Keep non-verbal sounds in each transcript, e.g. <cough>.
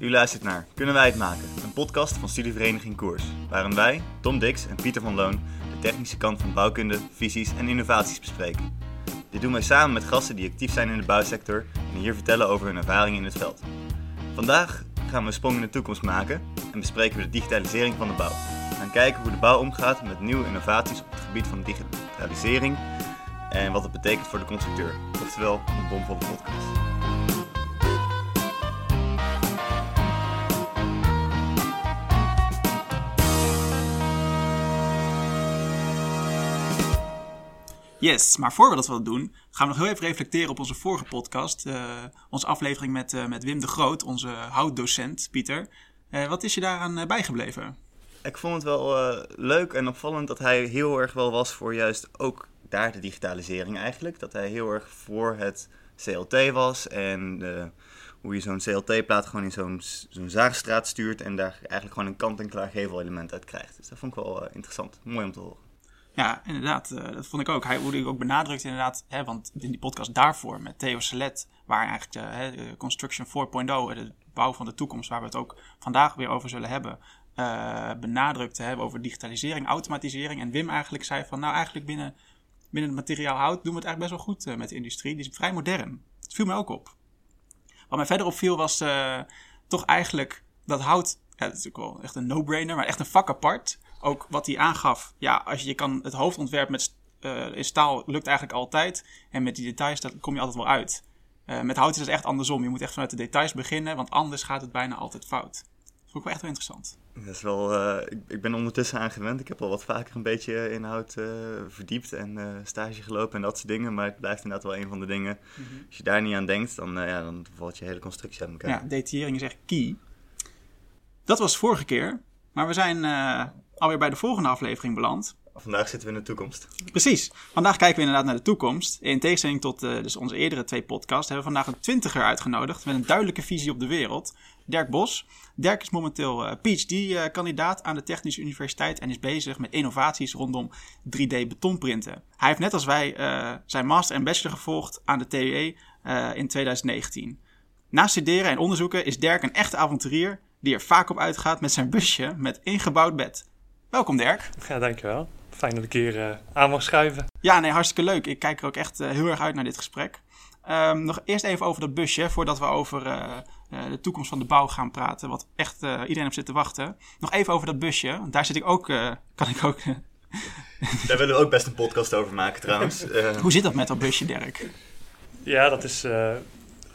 U luistert naar Kunnen wij het maken? Een podcast van studievereniging Koers. Waarin wij, Tom Dix en Pieter van Loon, de technische kant van bouwkunde, visies en innovaties bespreken. Dit doen wij samen met gasten die actief zijn in de bouwsector en hier vertellen over hun ervaringen in het veld. Vandaag gaan we een sprong in de toekomst maken en bespreken we de digitalisering van de bouw. We gaan kijken hoe de bouw omgaat met nieuwe innovaties op het gebied van digitalisering en wat het betekent voor de constructeur. Oftewel, een bomvolle podcast. Yes, maar voor we dat doen, gaan we nog heel even reflecteren op onze vorige podcast. eh, onze aflevering met, eh, met Wim de Groot, onze houtdocent, Pieter. Eh, wat is je daaraan bijgebleven? Ik vond het wel leuk en opvallend dat hij heel erg wel was voor juist ook daar de digitalisering eigenlijk. Dat hij heel erg voor het CLT was en hoe je zo'n CLT-plaat gewoon in zo'n zo'n zaagstraat stuurt en daar eigenlijk gewoon een kant-en-klaar gevelelement uit krijgt. Dus dat vond ik wel interessant. Mooi om te horen. Ja, inderdaad, eh, dat vond ik ook. Hij hoe hij ook benadrukt inderdaad, hè, want in die podcast daarvoor met Theo Selet, waar eigenlijk de hè, de Construction 4.0, de bouw van de toekomst, waar we het ook vandaag weer over zullen hebben, eh benadrukt hebben over digitalisering, automatisering. En Wim eigenlijk zei van, nou eigenlijk binnen, binnen het materiaal hout doen we het eigenlijk best wel goed eh, met de industrie. Die is vrij modern. Het viel mij ook op. Wat mij verder opviel was eh, toch eigenlijk dat hout, ja, dat is natuurlijk wel echt een no-brainer, maar echt een vak apart. Ook wat hij aangaf, ja, als je, je kan het hoofdontwerp met, eh, in staal lukt eigenlijk altijd. En met die details, daar kom je altijd wel uit. Eh, met hout is het echt andersom. Je moet echt vanuit de details beginnen, want anders gaat het bijna altijd fout. Dat vond ik wel echt wel interessant. Dat is wel, eh, ik, ik ben ondertussen aan gewend. Ik heb al wat vaker een beetje in hout eh, verdiept en stage gelopen en dat soort dingen. Maar het blijft inderdaad wel een van de dingen. Als je daar niet aan denkt, dan, ja, dan valt je hele constructie uit elkaar. Ja, detaillering is echt key. Dat was vorige keer, maar we zijn alweer bij de volgende aflevering beland. Vandaag zitten we in de toekomst. Precies. Vandaag kijken we inderdaad naar de toekomst. In tegenstelling tot eh, dus onze eerdere twee podcasts hebben we vandaag een twintiger uitgenodigd met een duidelijke visie op de wereld. Dirk Bos. Dirk is momenteel eh, PhD-kandidaat aan de Technische Universiteit en is bezig met innovaties rondom 3D-betonprinten. Hij heeft net als wij eh, zijn master en bachelor gevolgd aan de TUE in 2019. Na studeren en onderzoeken is Dirk een echte avonturier die er vaak op uitgaat met zijn busje met ingebouwd bed. Welkom Dirk. Ja, dankjewel. Fijn dat ik hier eh, aan mag schuiven. Ja, nee, hartstikke leuk. Ik kijk er ook echt eh, heel erg uit naar dit gesprek. Ehm, nog eerst even over dat busje, voordat we over eh, eh, de toekomst van de bouw gaan praten, wat echt eh, iedereen op zit te wachten. Nog even over dat busje, want daar zit ik ook, eh, kan ik ook... <laughs> Daar willen we ook best een podcast over maken trouwens. <laughs> Eh, hoe zit dat met dat busje, Dirk? Ja, dat is eh,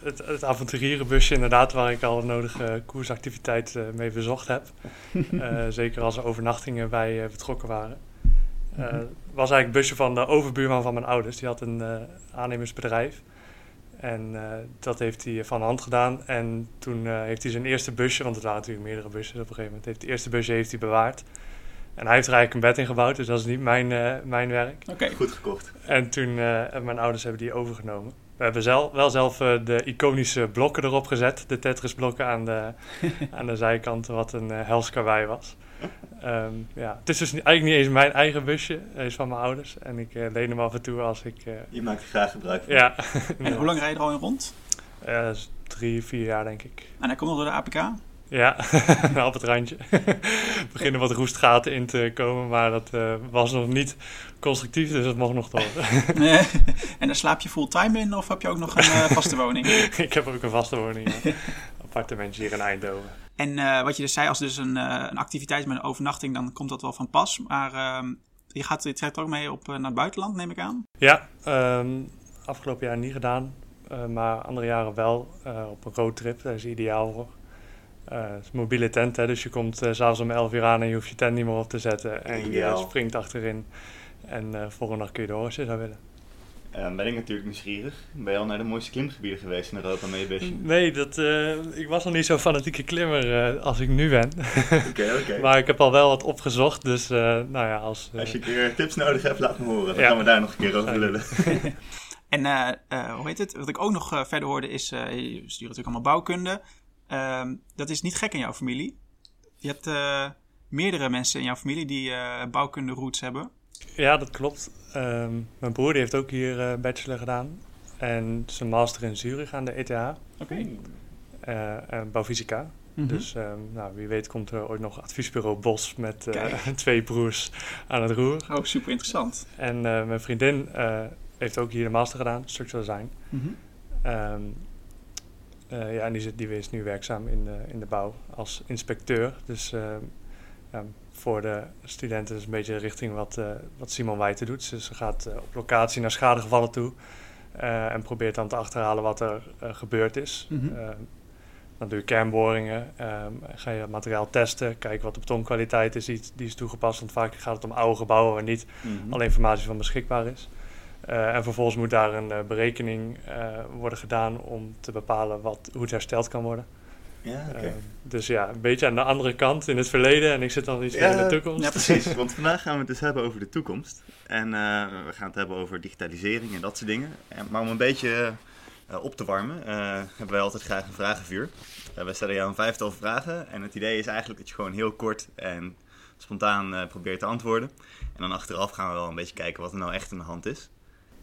het, het avonturierenbusje inderdaad waar ik al de nodige koersactiviteit eh, mee bezocht heb. <laughs> Eh, zeker als er overnachtingen bij eh, betrokken waren. Het was eigenlijk het busje van de overbuurman van mijn ouders. Die had een aannemersbedrijf. En dat heeft hij van hand gedaan. En toen heeft hij zijn eerste busje, want het waren natuurlijk meerdere busjes op een gegeven moment, heeft het eerste busje heeft hij bewaard. En hij heeft er eigenlijk een bed in gebouwd, dus dat is niet mijn, eh, mijn werk. Oké, goed gekocht. En toen eh, hebben mijn ouders hebben die overgenomen. We hebben zelf, wel zelf eh, de iconische blokken erop gezet. De Tetris-blokken aan de, <laughs> aan de zijkanten, wat een uh, hels karwei was. Ehm, ja. Het is dus niet- eigenlijk niet eens mijn eigen busje. Is van mijn ouders. En ik eh, leen hem af en toe als ik... eh, Je maakt er graag gebruik van. ja, en hoe lang rij je er al in rond? Eh, drie, vier jaar denk ik. En hij komt nog door de APK? Ja, <laughs> op het randje. <laughs> Beginnen wat roestgaten in te komen, maar dat eh, was nog niet constructief, dus dat mocht nog door. <laughs> Nee. en daar slaap je fulltime in of heb je ook nog een eh, vaste woning? ik heb ook een vaste woning, ja. appartementje hier in Eindhoven. En eh, wat je dus zei, als dus een, een activiteit met een overnachting, dan komt dat wel van pas. Maar ehm, je gaat je trekt ook mee op, naar het buitenland, neem ik aan. Ja, ehm, afgelopen jaar niet gedaan, maar andere jaren wel op een roadtrip. Daar is ideaal voor. Eh, het is een mobiele tent, hè, dus je komt uh, s'avonds om 11 uur aan en je hoeft je tent niet meer op te zetten. En je springt achterin en eh volgende dag kun je door als je zou willen. Ben ik natuurlijk nieuwsgierig. Ben je al naar de mooiste klimgebieden geweest in Europa met je busje? Nee, dat, eh, ik was nog niet zo fanatieke klimmer eh, als ik nu ben. <laughs> Oké, oké. maar ik heb al wel wat opgezocht, dus eh, nou ja, als... Als je een keer tips nodig hebt, laat me horen. Dan Ja. gaan we daar nog een keer over lullen. <laughs> En eh, eh, hoe heet het? Wat ik ook nog verder hoorde is, eh, je stuurt natuurlijk allemaal bouwkunde. Ehm, dat is niet gek in jouw familie. Je hebt eh, meerdere mensen in jouw familie die eh, bouwkunde roots hebben. Ja, dat klopt. Ehm, mijn broer die heeft ook hier eh, bachelor gedaan. En zijn master in Zurich aan de ETH. Oké. en bouwfysica. Mhm. Dus ehm, nou, wie weet komt er ooit nog adviesbureau Bos met <laughs> twee broers aan het roer. Oh, super interessant. En mijn vriendin heeft ook hier de master gedaan, structural design. Mhm. Ehm, eh, ja, en die, zit, die is nu werkzaam in de, in de bouw als inspecteur. Dus ehm, ja, voor de studenten is een beetje richting wat, eh, wat Simon Wijten doet. Dus ze gaat eh, op locatie naar schadegevallen toe en probeert dan te achterhalen wat er gebeurd is. Mhm. Ehm, dan doe je kernboringen, ehm, ga je het materiaal testen, kijken wat de betonkwaliteit is die, die is toegepast. Want vaak gaat het om oude gebouwen waar niet Mhm. alle informatie van beschikbaar is. Eh, en vervolgens moet daar een eh, berekening eh, worden gedaan om te bepalen wat, hoe het hersteld kan worden. Ja, dus ja, een beetje aan de andere kant in het verleden en ik zit dan iets meer in de toekomst. ja, precies. <laughs> Want vandaag gaan we het dus hebben over de toekomst. En we gaan het hebben over digitalisering en dat soort dingen. En, maar om een beetje op te warmen, hebben wij altijd graag een vragenvuur. Wij stellen jou een vijftal vragen. En het idee is eigenlijk dat je gewoon heel kort en spontaan probeert te antwoorden. En dan achteraf gaan we wel een beetje kijken wat er nou echt aan de hand is.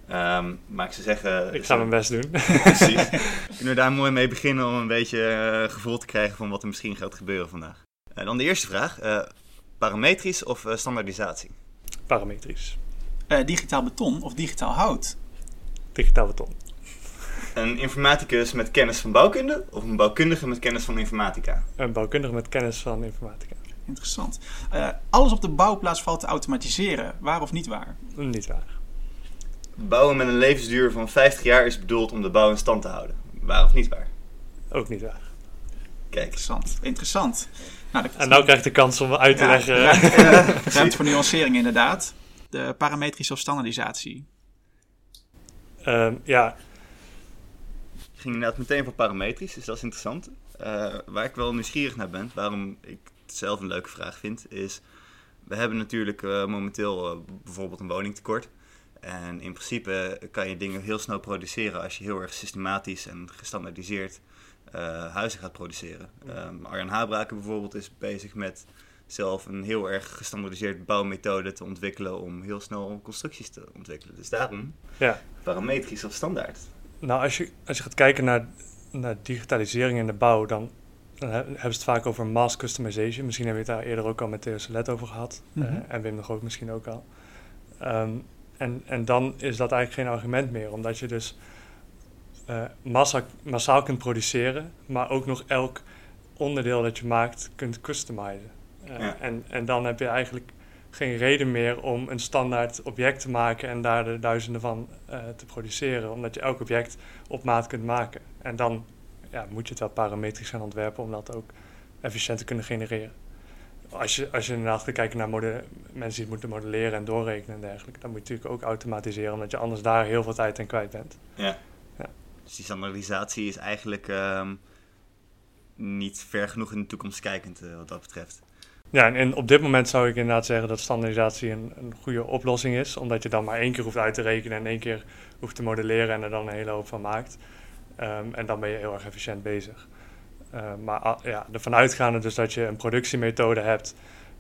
Ehm, maar ik zou zeggen... Ik ga mijn best doen. <laughs> Precies. <laughs> Kunnen we daar mooi mee beginnen om een beetje eh, gevoel te krijgen van wat er misschien gaat gebeuren vandaag. Eh, dan de eerste vraag. eh, parametrisch of eh, standaardisatie? Parametrisch. Eh, digitaal beton of digitaal hout? Digitaal beton. Een informaticus met kennis van bouwkunde of een bouwkundige met kennis van informatica? Een bouwkundige met kennis van informatica. Interessant. Eh, alles op de bouwplaats valt te automatiseren. Waar of niet waar? Niet waar. Bouwen met een levensduur van 50 jaar is bedoeld om de bouw in stand te houden. Waar of niet waar? Ook niet waar. Kijk. Interessant. Interessant. Nou, En nou krijg je de kans om uit te Ja, leggen. ruimte, <laughs> ruimte voor nuancering inderdaad. De parametrische of standaardisatie. Ehm, ja, Ik ging inderdaad meteen voor parametrisch, dus dat is interessant. Eh, waar ik wel nieuwsgierig naar ben, waarom ik het zelf een leuke vraag vind, is... We hebben natuurlijk eh, momenteel eh, bijvoorbeeld een woningtekort. En in principe kan je dingen heel snel produceren als je heel erg systematisch en gestandaardiseerd eh, huizen gaat produceren. Ehm, Arjan Habraken bijvoorbeeld is bezig met zelf een heel erg gestandaardiseerde bouwmethode te ontwikkelen om heel snel constructies te ontwikkelen. Dus daarom ja. parametrisch of standaard. Nou, als je, als je gaat kijken naar, naar digitalisering in de bouw, dan, dan he- hebben ze het vaak over mass customization. Misschien hebben we het daar eerder ook al met Theo Salet over gehad. Eh, en Wim de Groot misschien ook al. Ehm, en, en dan is dat eigenlijk geen argument meer, omdat je dus eh, massa, massaal kunt produceren, maar ook nog elk onderdeel dat je maakt kunt customizen. Eh, Ja. en, en dan heb je eigenlijk geen reden meer om een standaard object te maken en daar de duizenden van eh, te produceren, omdat je elk object op maat kunt maken. En dan ja, moet je het wel parametrisch gaan ontwerpen om dat ook efficiënt te kunnen genereren. Als je, als je inderdaad gaat kijken naar mensen die het moeten modelleren en doorrekenen en dergelijke, dan moet je natuurlijk ook automatiseren, omdat je anders daar heel veel tijd aan kwijt bent. Ja. Ja. Dus die standaardisatie is eigenlijk ehm, niet ver genoeg in de toekomst kijkend eh, wat dat betreft. Ja, en, en op dit moment zou ik inderdaad zeggen dat standaardisatie een, een goede oplossing is, omdat je dan maar één keer hoeft uit te rekenen en één keer hoeft te modelleren en er dan een hele hoop van maakt. Ehm, en dan ben je heel erg efficiënt bezig. Ehm, maar ah, ja, ervan uitgaande dus dat je een productiemethode hebt,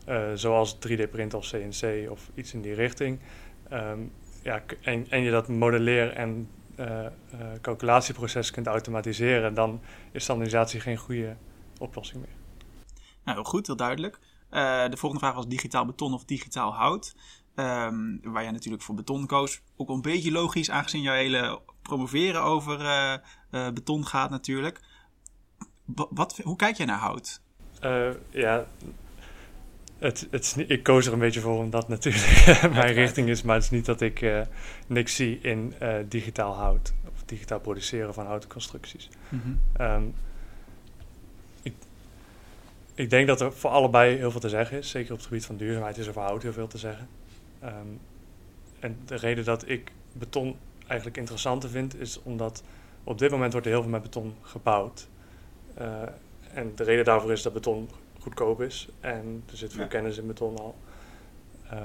eh, zoals 3D-print of CNC of iets in die richting, ehm, ja, en, en je dat modelleer- en eh, eh, calculatieproces kunt automatiseren, dan is standaardisatie geen goede oplossing meer. Nou, heel goed, heel duidelijk. Eh, de volgende vraag was digitaal beton of digitaal hout. Ehm, waar jij natuurlijk voor beton koos. Ook een beetje logisch, aangezien jouw hele promoveren over eh, eh, beton gaat natuurlijk. Wa- Wat, hoe kijk jij naar hout? Eh, ja, het, het niet, ik koos er een beetje voor omdat natuurlijk <laughs> mijn richting is, maar het is niet dat ik eh, niks zie in eh, digitaal hout of digitaal produceren van houten constructies. Ehm, ik, ik denk dat er voor allebei heel veel te zeggen is. Zeker op het gebied van duurzaamheid is er voor hout heel veel te zeggen. Ehm, en de reden dat ik beton eigenlijk interessanter vind, is omdat op dit moment wordt er heel veel met beton gebouwd. Eh, en de reden daarvoor is dat beton goedkoop is. En er zit veel Ja. kennis in beton al. Ehm,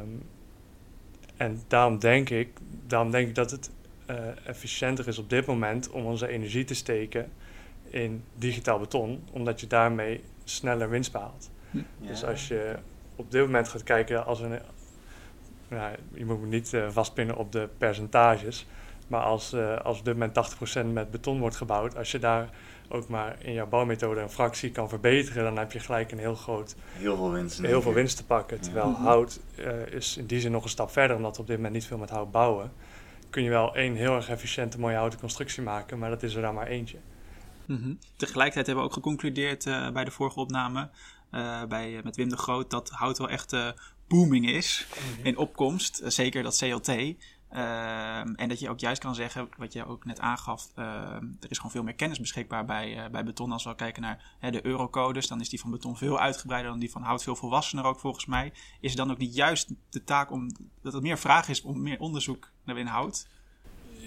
en daarom denk ik, daarom denk ik dat het eh, efficiënter is op dit moment om onze energie te steken in digitaal beton, omdat je daarmee sneller winst behaalt. Dus als je op dit moment gaat kijken als een. Nou, je moet me niet eh, vastpinnen op de percentages. Maar als, uh, als op dit moment 80% met beton wordt gebouwd, als je daar ook maar in jouw bouwmethode een fractie kan verbeteren, dan heb je gelijk een heel groot... Heel veel winst. Heel veel winst te pakken. Terwijl mhm. hout uh, is in die zin nog een stap verder, omdat we op dit moment niet veel met hout bouwen. Kun je wel één heel erg efficiënte mooie houten constructie maken, maar dat is er dan maar eentje. Mm Tegelijkertijd hebben we ook geconcludeerd uh, bij de vorige opname uh, bij, met Wim de Groot dat hout wel echt booming is mhm. in opkomst. zeker dat CLT. Ehm, en dat je ook juist kan zeggen, wat je ook net aangaf, ehm, er is gewoon veel meer kennis beschikbaar bij, uh, bij beton. Als we kijken naar hè, de eurocodes, dan is die van beton veel uitgebreider dan die van hout, veel volwassener ook volgens mij. Is het dan ook niet juist de taak om dat er meer vraag is om meer onderzoek naar in hout?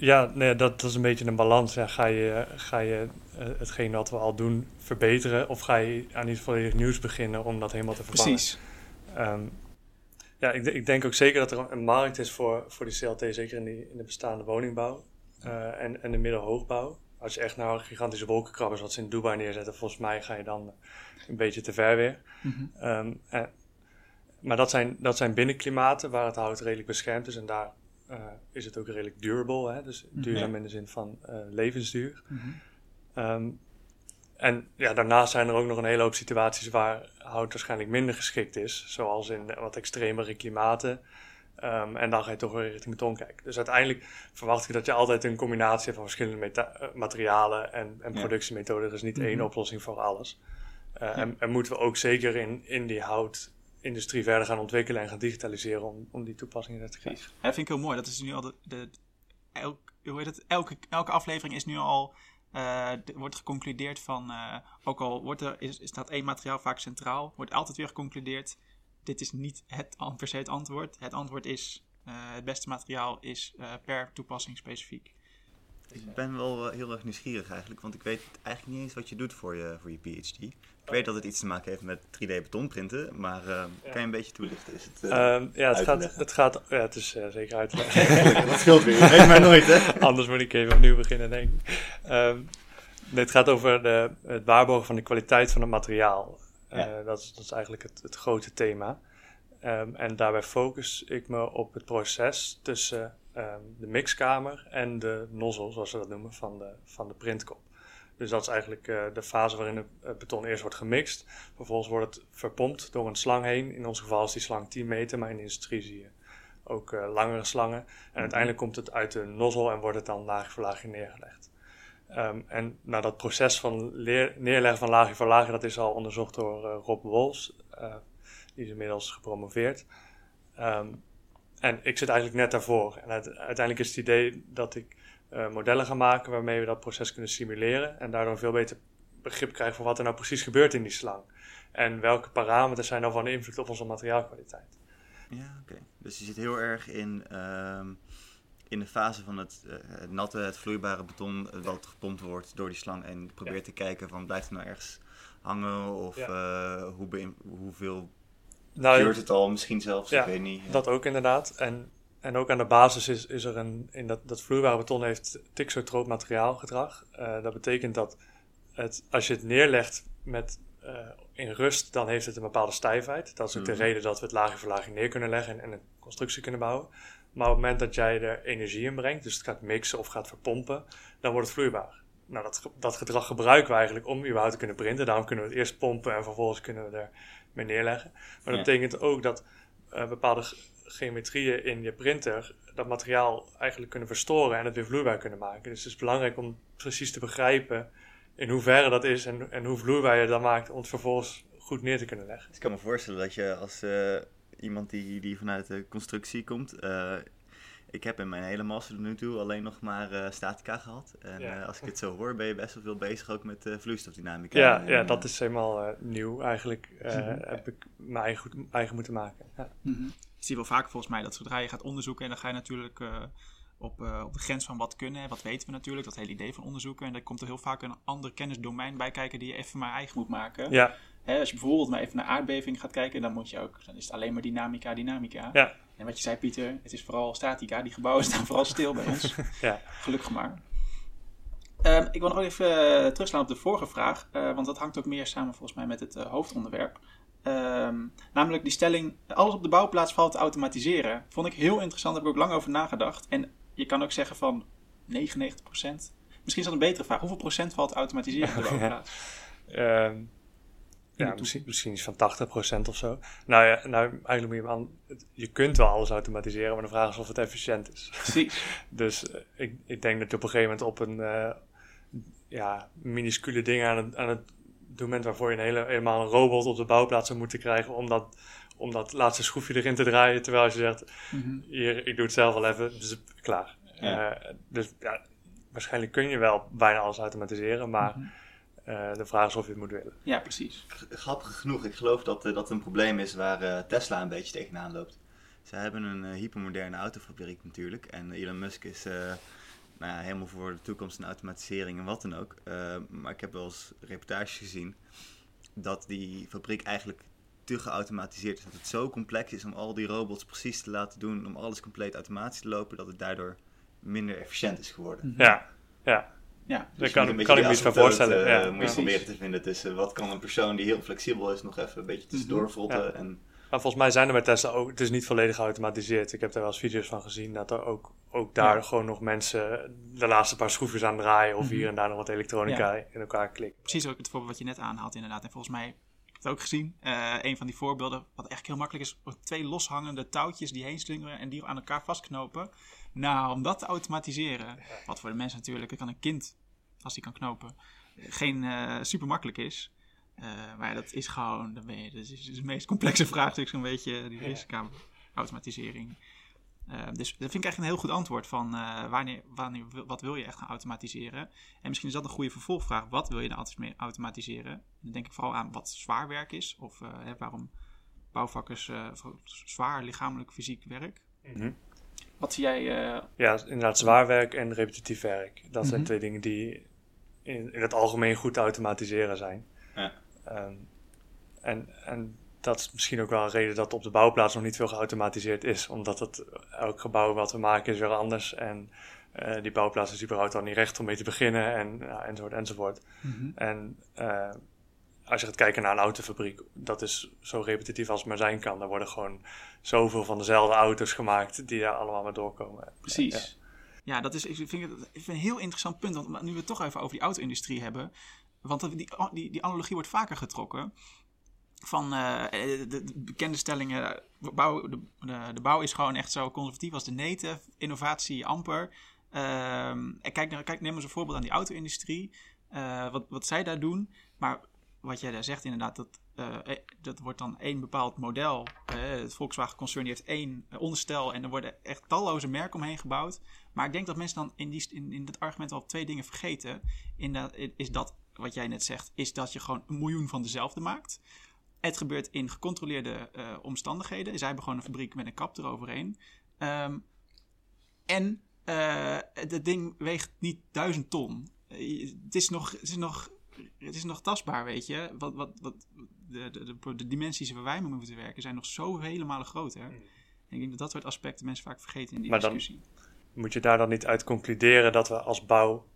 Ja, nee, dat, dat, is een beetje een balans. Ja, ga je, ga je uh, hetgeen wat we al doen verbeteren of ga je aan iets volledig nieuws beginnen om dat helemaal te vervangen? Precies. Um, ja, ik, ik, denk ook zeker dat er een markt is voor, voor die CLT, zeker in, die, in de bestaande woningbouw uh, en, en de middelhoogbouw. Als je echt naar gigantische wolkenkrabbers wat ze in Dubai neerzetten, volgens mij ga je dan een beetje te ver weer. Mm -hmm. um, maar dat zijn, dat zijn binnenklimaten waar het hout redelijk beschermd is en daar uh, is het ook redelijk durable, hè? dus mhm. duurzaam in de zin van uh, levensduur. Mm -hmm. um, en ja, daarnaast zijn er ook nog een hele hoop situaties waar hout waarschijnlijk minder geschikt is. Zoals in wat extremere klimaten. Um, en dan ga je toch weer richting beton kijken. Dus uiteindelijk verwacht ik dat je altijd een combinatie hebt van verschillende eh, materialen en, en productiemethoden. Er is niet één mhm. oplossing voor alles. Uh, en, en, moeten we ook zeker in, in die houtindustrie verder gaan ontwikkelen en gaan digitaliseren om, om die toepassingen te krijgen. Ja, dat vind ik heel mooi. Dat is nu al de, de elk, hoe heet het? Elke, elke aflevering is nu al uh, wordt geconcludeerd van, uh, ook al wordt er, is, staat één materiaal vaak centraal, wordt altijd weer geconcludeerd, dit is niet het, per se het antwoord. Het antwoord is, uh, het beste materiaal is per toepassing specifiek. Ik ben wel heel erg nieuwsgierig eigenlijk, want ik weet eigenlijk niet eens wat je doet voor je, voor je PhD. Ik weet dat het iets te maken heeft met 3D betonprinten, maar uh, kan je een beetje toelichten? Is het, uh, ja, het gaat, het gaat, ja, het is uh, zeker uit te leggen. <laughs> dat scheelt weer, <laughs> weet maar nooit hè. Anders moet ik even opnieuw beginnen denk ik. Um, het gaat over de, het waarborgen van de kwaliteit van het materiaal. Ja. dat, is, dat is eigenlijk het, het grote thema. Um, en daarbij focus ik me op het proces tussen um, de mixkamer en de nozzle, zoals we dat noemen, van de, van de printkop. Dus dat is eigenlijk uh, de fase waarin het beton eerst wordt gemixt. Vervolgens wordt het verpompt door een slang heen. In ons geval is die slang 10 meter, maar in de industrie zie je ook uh, langere slangen. En mhm. uiteindelijk komt het uit de nozzel en wordt het dan laagje voor laagje neergelegd. Um, en nou, dat proces van neerleggen van laagje voor laagje, dat is al onderzocht door Rob Wols. die is inmiddels gepromoveerd. Um, en ik zit eigenlijk net daarvoor. En uiteindelijk is het idee dat ik uh, modellen gaan maken waarmee we dat proces kunnen simuleren. En daardoor veel beter begrip krijgen van wat er nou precies gebeurt in die slang. En welke parameters zijn dan van invloed op onze materiaalkwaliteit. Ja, oké. Dus je zit heel erg in, uh, in de fase van het, uh, het, natte, het vloeibare beton dat gepompt wordt door die slang. En probeert ja. te kijken van blijft het nou ergens hangen of ja. hoe hoeveel nou, het al misschien zelfs, ja, ik weet niet. dat ook inderdaad. En, en ook aan de basis is, is er een, in dat, dat vloeibare beton heeft thixotroop materiaalgedrag. Uh, dat betekent dat het, als je het neerlegt met, uh, in rust, dan heeft het een bepaalde stijfheid. Dat is ook mm. de mhm. reden dat we het laagje voor laagje neer kunnen leggen en, en, een constructie kunnen bouwen. Maar op het moment dat jij er energie in brengt, dus het gaat mixen of gaat verpompen, dan wordt het vloeibaar. Nou, dat, dat gedrag gebruiken we eigenlijk om überhaupt te kunnen printen. Daarom kunnen we het eerst pompen en vervolgens kunnen we er mee neerleggen. Maar dat betekent ook dat uh, bepaalde geometrieën in je printer dat materiaal eigenlijk kunnen verstoren en het weer vloeibaar kunnen maken. Dus het is belangrijk om precies te begrijpen in hoeverre dat is en, en hoe vloeibaar je dat maakt om het vervolgens goed neer te kunnen leggen. ik kan me voorstellen dat je als uh, iemand die, die vanuit de constructie komt, uh, ik heb in mijn hele master tot nu toe alleen nog maar uh, statica gehad. En ja. uh, als ik het zo hoor, ben je best wel veel bezig ook met uh, vloeistofdynamica. Ja, en, ja dat is helemaal nieuw eigenlijk. -hmm. Heb ik mijn eigen, goed, eigen moeten maken. Ja. Mm -hmm. Je ziet wel vaak volgens mij dat zodra je gaat onderzoeken... en dan ga je natuurlijk op, op de grens van wat kunnen... wat weten we natuurlijk, dat hele idee van onderzoeken. En daar komt er heel vaak een ander kennisdomein bij kijken... die je even maar eigen moet maken. Ja. Hè, als je bijvoorbeeld maar even naar aardbeving gaat kijken... dan, moet je ook, dan is het alleen maar dynamica, dynamica. Ja. En wat je zei, Pieter, het is vooral statica. Die gebouwen <laughs> staan vooral stil bij ons. <laughs> ja. Gelukkig maar. Um, ik wil nog even uh, terugslaan op de vorige vraag, uh, want dat hangt ook meer samen volgens mij met het uh, hoofdonderwerp. Um, namelijk die stelling, alles op de bouwplaats valt te automatiseren. Vond ik heel interessant, daar heb ik ook lang over nagedacht. En je kan ook zeggen van, 99 procent. Misschien is dat een betere vraag. Hoeveel procent valt automatiseren door de <laughs> bouwplaats? Ehm, ja, misschien, misschien iets van 80% of zo. Nou ja, nou, eigenlijk moet je aan, je kunt wel alles automatiseren, maar de vraag is of het efficiënt is. Precies. <laughs> Dus eh, ik, ik denk dat je op een gegeven moment op een eh, ja, minuscule ding aan het, aan het doen bent waarvoor je een hele, helemaal een robot op de bouwplaats zou moeten krijgen om dat, om dat laatste schroefje erin te draaien. Terwijl als je zegt, Mhm. hier, ik doe het zelf wel even, dus klaar. Ja. Eh, dus ja, waarschijnlijk kun je wel bijna alles automatiseren, maar Mhm. Eh, de vraag is of je het moet willen. Ja, precies. G- Grappig genoeg, ik geloof dat eh, dat een probleem is waar eh, Tesla een beetje tegenaan loopt. Ze hebben een hypermoderne autofabriek natuurlijk. En Elon Musk is eh, nou ja, helemaal voor de toekomst en automatisering en wat dan ook. Eh, maar ik heb wel eens reportages gezien dat die fabriek eigenlijk te geautomatiseerd is. Dat het zo complex is om al die robots precies te laten doen, om alles compleet automatisch te lopen, dat het daardoor minder efficiënt is geworden. Ja, ja. Ja, Daar Dus kan, je moet kan een ik me beetje iets van voorstellen. eh, ja. moet je proberen te vinden tussen wat kan een persoon die heel flexibel is nog even een beetje tussendoor Mhm. frotten. Ja. En, Maar volgens mij zijn er bij Tesla ook, het is niet volledig geautomatiseerd. Ik heb daar wel eens video's van gezien dat er ook, ook daar Ja. gewoon nog mensen de laatste paar schroefjes aan draaien of Mhm. hier en daar nog wat elektronica in elkaar klikken. precies ook het voorbeeld wat je net aanhaalt inderdaad. En volgens mij, ik heb het ook gezien, eh, een van die voorbeelden, wat echt heel makkelijk is, twee loshangende touwtjes die heen slingeren en die aan elkaar vastknopen. Nou, om dat te automatiseren, wat voor de mensen natuurlijk, het kan een kind, als die kan knopen, geen eh, super makkelijk is. Eh, maar dat is gewoon, dan ben je, dat is, is het meest complexe <laughs> vraagstuk zo'n beetje, die risico-automatisering. Eh, dus dat vind ik echt een heel goed antwoord van wanneer, wanneer, wat wil je echt gaan automatiseren. En misschien is dat een goede vervolgvraag. Wat wil je dan automati- automatiseren? En dan denk ik vooral aan wat zwaar werk is. Of hè, waarom bouwvakkers zwaar lichamelijk fysiek werk. Mhm. Wat zie jij? eh, Ja, inderdaad zwaar werk en repetitief werk. Dat zijn Mhm. twee dingen die in, in het algemeen goed te automatiseren zijn. Ja. Ehm, en, en dat is misschien ook wel een reden dat op de bouwplaats nog niet veel geautomatiseerd is. Omdat het, elk gebouw wat we maken is weer anders. En eh, die bouwplaats is überhaupt al niet recht om mee te beginnen. En, ja, enzovoort, enzovoort. En eh, als je gaat kijken naar een autofabriek, dat is zo repetitief als het maar zijn kan. Er worden gewoon zoveel van dezelfde auto's gemaakt die daar allemaal maar doorkomen. Precies. Ja, dat is, ik vind het ik vind het een heel interessant punt. Want nu we het toch even over die auto-industrie hebben. Want die, die, die analogie wordt vaker getrokken. Van eh, de, de bekende stellingen. Bouw, de, de, de bouw is gewoon echt zo conservatief als de neten. Innovatie amper. Ehm, en kijk, naar- kijk, neem eens een voorbeeld aan die auto-industrie. Eh, wat, wat zij daar doen. Maar wat jij daar zegt inderdaad, dat, eh, eh, dat wordt dan één bepaald model. Eh, het Volkswagen-concern die heeft één eh, onderstel en er worden echt talloze merken omheen gebouwd. Maar ik denk dat mensen dan in, die, in, in dit argument wel twee dingen vergeten. In dat, is dat, wat jij net zegt, is dat je gewoon een miljoen van dezelfde maakt. Het gebeurt in gecontroleerde omstandigheden. Zij hebben gewoon een fabriek met een kap eroverheen. Ehm, en het ding weegt niet duizend ton. Het, is nog, het, is nog, het is nog tastbaar, weet je. Wat, wat, wat, de, de, de, de dimensies waar wij mee moeten werken zijn nog zo vele malen groter. En ik denk dat dat soort aspecten mensen vaak vergeten in die Maar dan- discussie. Moet je daar dan niet uit concluderen dat we als bouw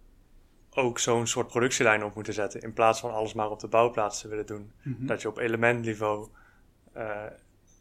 ook zo'n soort productielijn op moeten zetten. In plaats van alles maar op de bouwplaats te willen doen. Mhm. Dat je op elementniveau eh,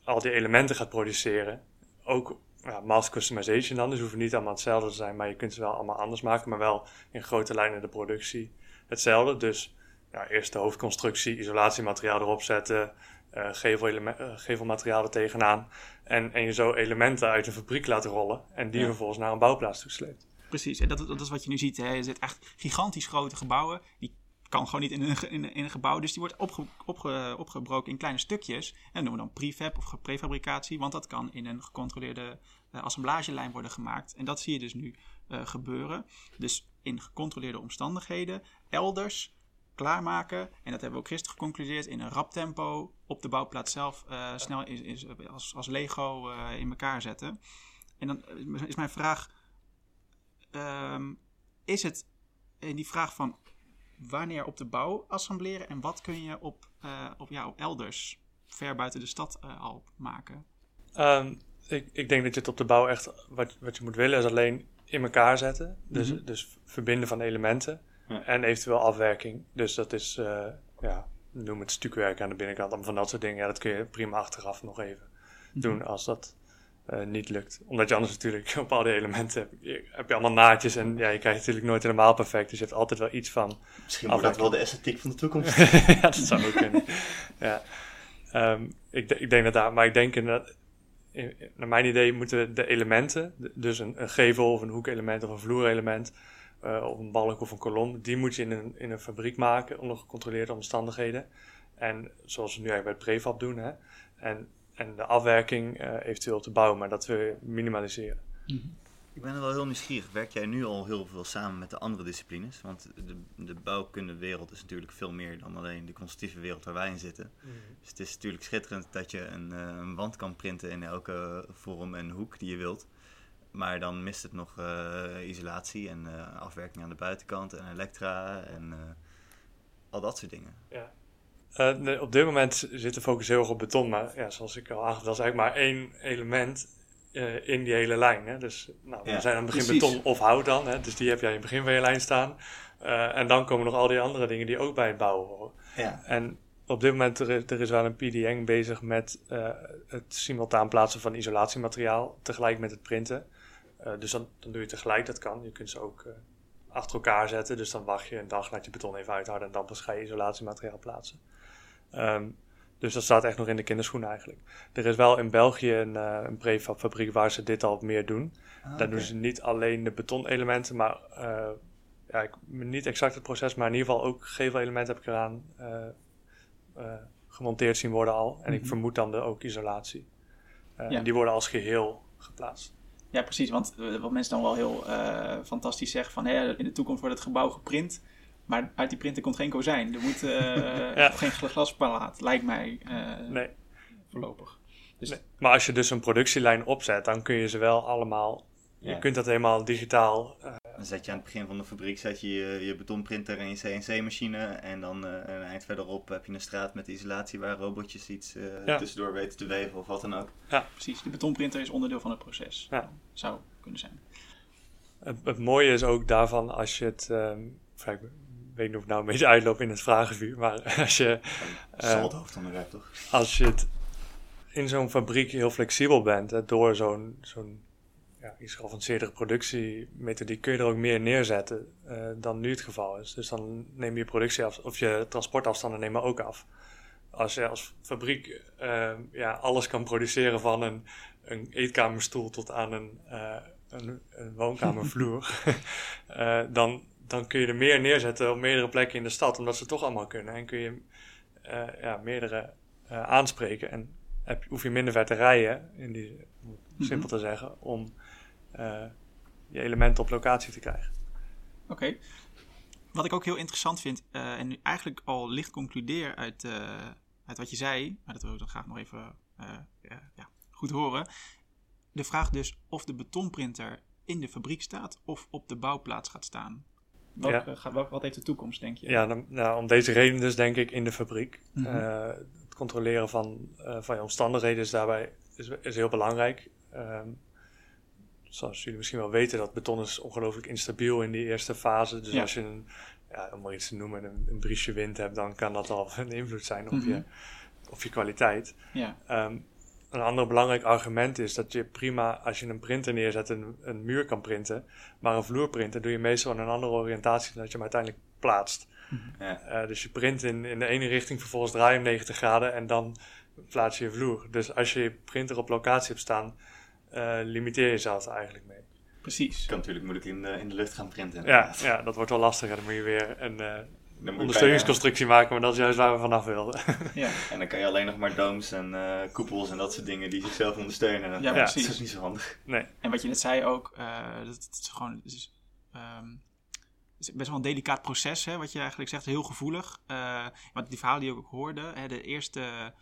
al die elementen gaat produceren. Ook ja, mass customization dan. Dus hoeven niet allemaal hetzelfde te zijn, maar je kunt ze wel allemaal anders maken. Maar wel in grote lijnen de productie hetzelfde. Dus ja, eerst de hoofdconstructie, isolatiemateriaal erop zetten. eh geveleleme- eh, gevelmateriaal er tegenaan. En, en je zo elementen uit een fabriek laten rollen. En die Ja. vervolgens naar een bouwplaats toesleept. Precies, en dat, dat is wat je nu ziet. Hè. Je zit echt gigantisch grote gebouwen. Die kan gewoon niet in een, in een, in een gebouw. Dus die wordt opge, opge- opgebroken in kleine stukjes. En dat noemen we dan prefab of prefabricatie. Want dat kan in een gecontroleerde eh, assemblagelijn worden gemaakt. En dat zie je dus nu gebeuren. Dus in gecontroleerde omstandigheden. Elders klaarmaken. En dat hebben we ook gisteren geconcludeerd. In een rap tempo op de bouwplaats zelf eh, snel is, is, als, als Lego eh, in elkaar zetten. En dan eh, is mijn vraag ehm, is het in die vraag van wanneer op de bouw assembleren en wat kun je op, eh, op, ja, elders ver buiten de stad al maken? Ehm, ik, ik denk dat je het op de bouw echt, wat, wat je moet willen, is alleen in elkaar zetten. Dus, Mhm. dus verbinden van elementen Ja. en eventueel afwerking. Dus dat is, eh, ja, noem het stukwerk aan de binnenkant. Allemaal van dat soort dingen. Ja, dat kun je prima achteraf nog even doen als dat eh, niet lukt. Omdat je anders natuurlijk op al die elementen heb je, heb je allemaal naadjes en ja, je krijgt natuurlijk nooit helemaal perfect. Dus je hebt altijd wel iets van. Misschien wordt dat wel de esthetiek van de toekomst. <laughs> ja, dat zou ook kunnen. ja. Ehm, ik, ik denk dat daar, maar ik denk inderdaad, naar mijn idee moeten de elementen, dus een, gevel of een hoekelement of een vloerelement, uh, of een balk of een kolom, die moet je in een, in een fabriek maken onder gecontroleerde omstandigheden. En zoals we nu eigenlijk bij het prefab doen. Hè? En, en de afwerking uh, eventueel te bouwen, maar dat we minimaliseren. -hmm. Ik ben er wel heel nieuwsgierig. Werk jij nu al heel veel samen met de andere disciplines? Want de, de bouwkundewereld is natuurlijk veel meer dan alleen de constructieve wereld waar wij in zitten. Mm -hmm. Dus het is natuurlijk schitterend dat je een, uh, een, wand kan printen in elke vorm en hoek die je wilt. Maar dan mist het nog uh, isolatie en uh, afwerking aan de buitenkant en elektra en al dat soort dingen. Ja. Nee, op dit moment zit de focus heel erg op beton, maar ja, zoals ik al aangaf, dat is eigenlijk maar één element uh, in die hele lijn. Hè? Dus nou, ja, we zijn aan het begin precies. beton of hout dan, hè? dus die heb jij in het begin van je lijn staan. Uh, en dan komen nog al die andere dingen die ook bij het bouwen horen. Ja. En op dit moment er, er is wel een PDN bezig met het simultaan plaatsen van isolatiemateriaal tegelijk met het printen. dus dan, dan doe je tegelijk, dat kan. Je kunt ze ook achter elkaar zetten. Dus dan wacht je een dag, laat je beton even uithouden en dan pas ga je isolatiemateriaal plaatsen. Um, dus dat staat echt nog in de kinderschoenen eigenlijk. Er is wel in België een, uh, een prefabfabriek waar ze dit al meer doen. Ah, Daar doen ze niet alleen de betonelementen, maar uh, ja, ik, niet exact het proces, maar in ieder geval ook gevelelementen heb ik eraan uh, gemonteerd zien worden al. En mm -hmm. ik Mhm. vermoed dan de, ook isolatie. Ja. En die worden als geheel geplaatst. Ja, precies. Want wat mensen dan wel heel fantastisch zeggen van... Hè, in de toekomst wordt het gebouw geprint... maar uit die printer komt geen kozijn. Er moet <laughs> uh, ja. geen glaspalaat, lijkt mij nee. voorlopig. Dus nee. Maar als je dus een productielijn opzet... dan kun je ze wel allemaal... Ja. Je kunt dat helemaal digitaal... dan zet je aan het begin van de fabriek zet je, je, je betonprinter en je CNC-machine... en dan een eind verderop heb je een straat met isolatie... waar robotjes iets ja. tussendoor weten te weven of wat dan ook. Ja, precies. De betonprinter is onderdeel van het proces. Ja. Zou kunnen zijn. Het, het, mooie is ook daarvan als je het... Um, ik weet niet of ik nou een beetje uitloop in het vragenvuur, maar <laughs> als je... Uh, Zal het toch? Als je het in zo'n fabriek heel flexibel bent, hè, door zo'n zo'n ja, iets geavanceerdere productiemethodiek, kun je er ook meer neerzetten uh, dan nu het geval is. Dus dan neem je productie af, of je transportafstanden nemen ook af. Als je als fabriek uh, ja, alles kan produceren van een, een eetkamerstoel tot aan een, uh, een, een woonkamervloer, <laughs> dan, dan kun je er meer neerzetten op meerdere plekken in de stad, omdat ze het toch allemaal kunnen. En kun je ja, meerdere aanspreken en heb, hoef je minder ver te rijden, in die, om simpel mm -hmm. te zeggen, om je elementen op locatie te krijgen. Oké. Okay. Wat ik ook heel interessant vind, en nu eigenlijk al licht concludeer uit, uit wat je zei, maar dat wil ik dan graag nog even ja, goed horen. De vraag dus of de betonprinter in de fabriek staat of op de bouwplaats gaat staan. Wat, ja. gaat, wat, wat heeft de toekomst, denk je? Ja, dan, nou, om deze reden dus denk ik in de fabriek. Mm -hmm. het controleren van, van je omstandigheden is daarbij is, is heel belangrijk. Um, zoals jullie misschien wel weten, dat beton is ongelooflijk instabiel in die eerste fase. Dus ja. als je een, ja, om maar iets te noemen, een, een briesje wind hebt, dan kan dat al <laughs> een invloed zijn op, mm -hmm. je, op je kwaliteit. Ja. Um, een ander belangrijk argument is dat je prima, als je een printer neerzet, een, een muur kan printen. Maar een vloerprinter doe je meestal in een andere oriëntatie dan dat je hem uiteindelijk plaatst. -hmm. ja. uh, dus je print in, in de ene richting, vervolgens draai je hem 90 graden en dan plaats je je vloer. Dus als je je printer op locatie hebt staan, uh, limiteer je jezelf er eigenlijk mee. Precies. Kan natuurlijk moeilijk in de, in de lucht gaan printen. Ja, ja, dat wordt wel lastiger. Dan moet je weer een uh, ondersteuningsconstructie maken, maar dat is juist waar we vanaf wilden. ja. En dan kan je alleen nog maar domes en uh, koepels en dat soort dingen die zichzelf ondersteunen. Ja, ja, precies. Dat is niet zo handig. Nee. En wat je net zei ook, dat, dat is gewoon... Dat is, um, het is best wel een delicaat proces, hè, wat je eigenlijk zegt, heel gevoelig. want die verhalen die ik ook hoorde, hè, de eerste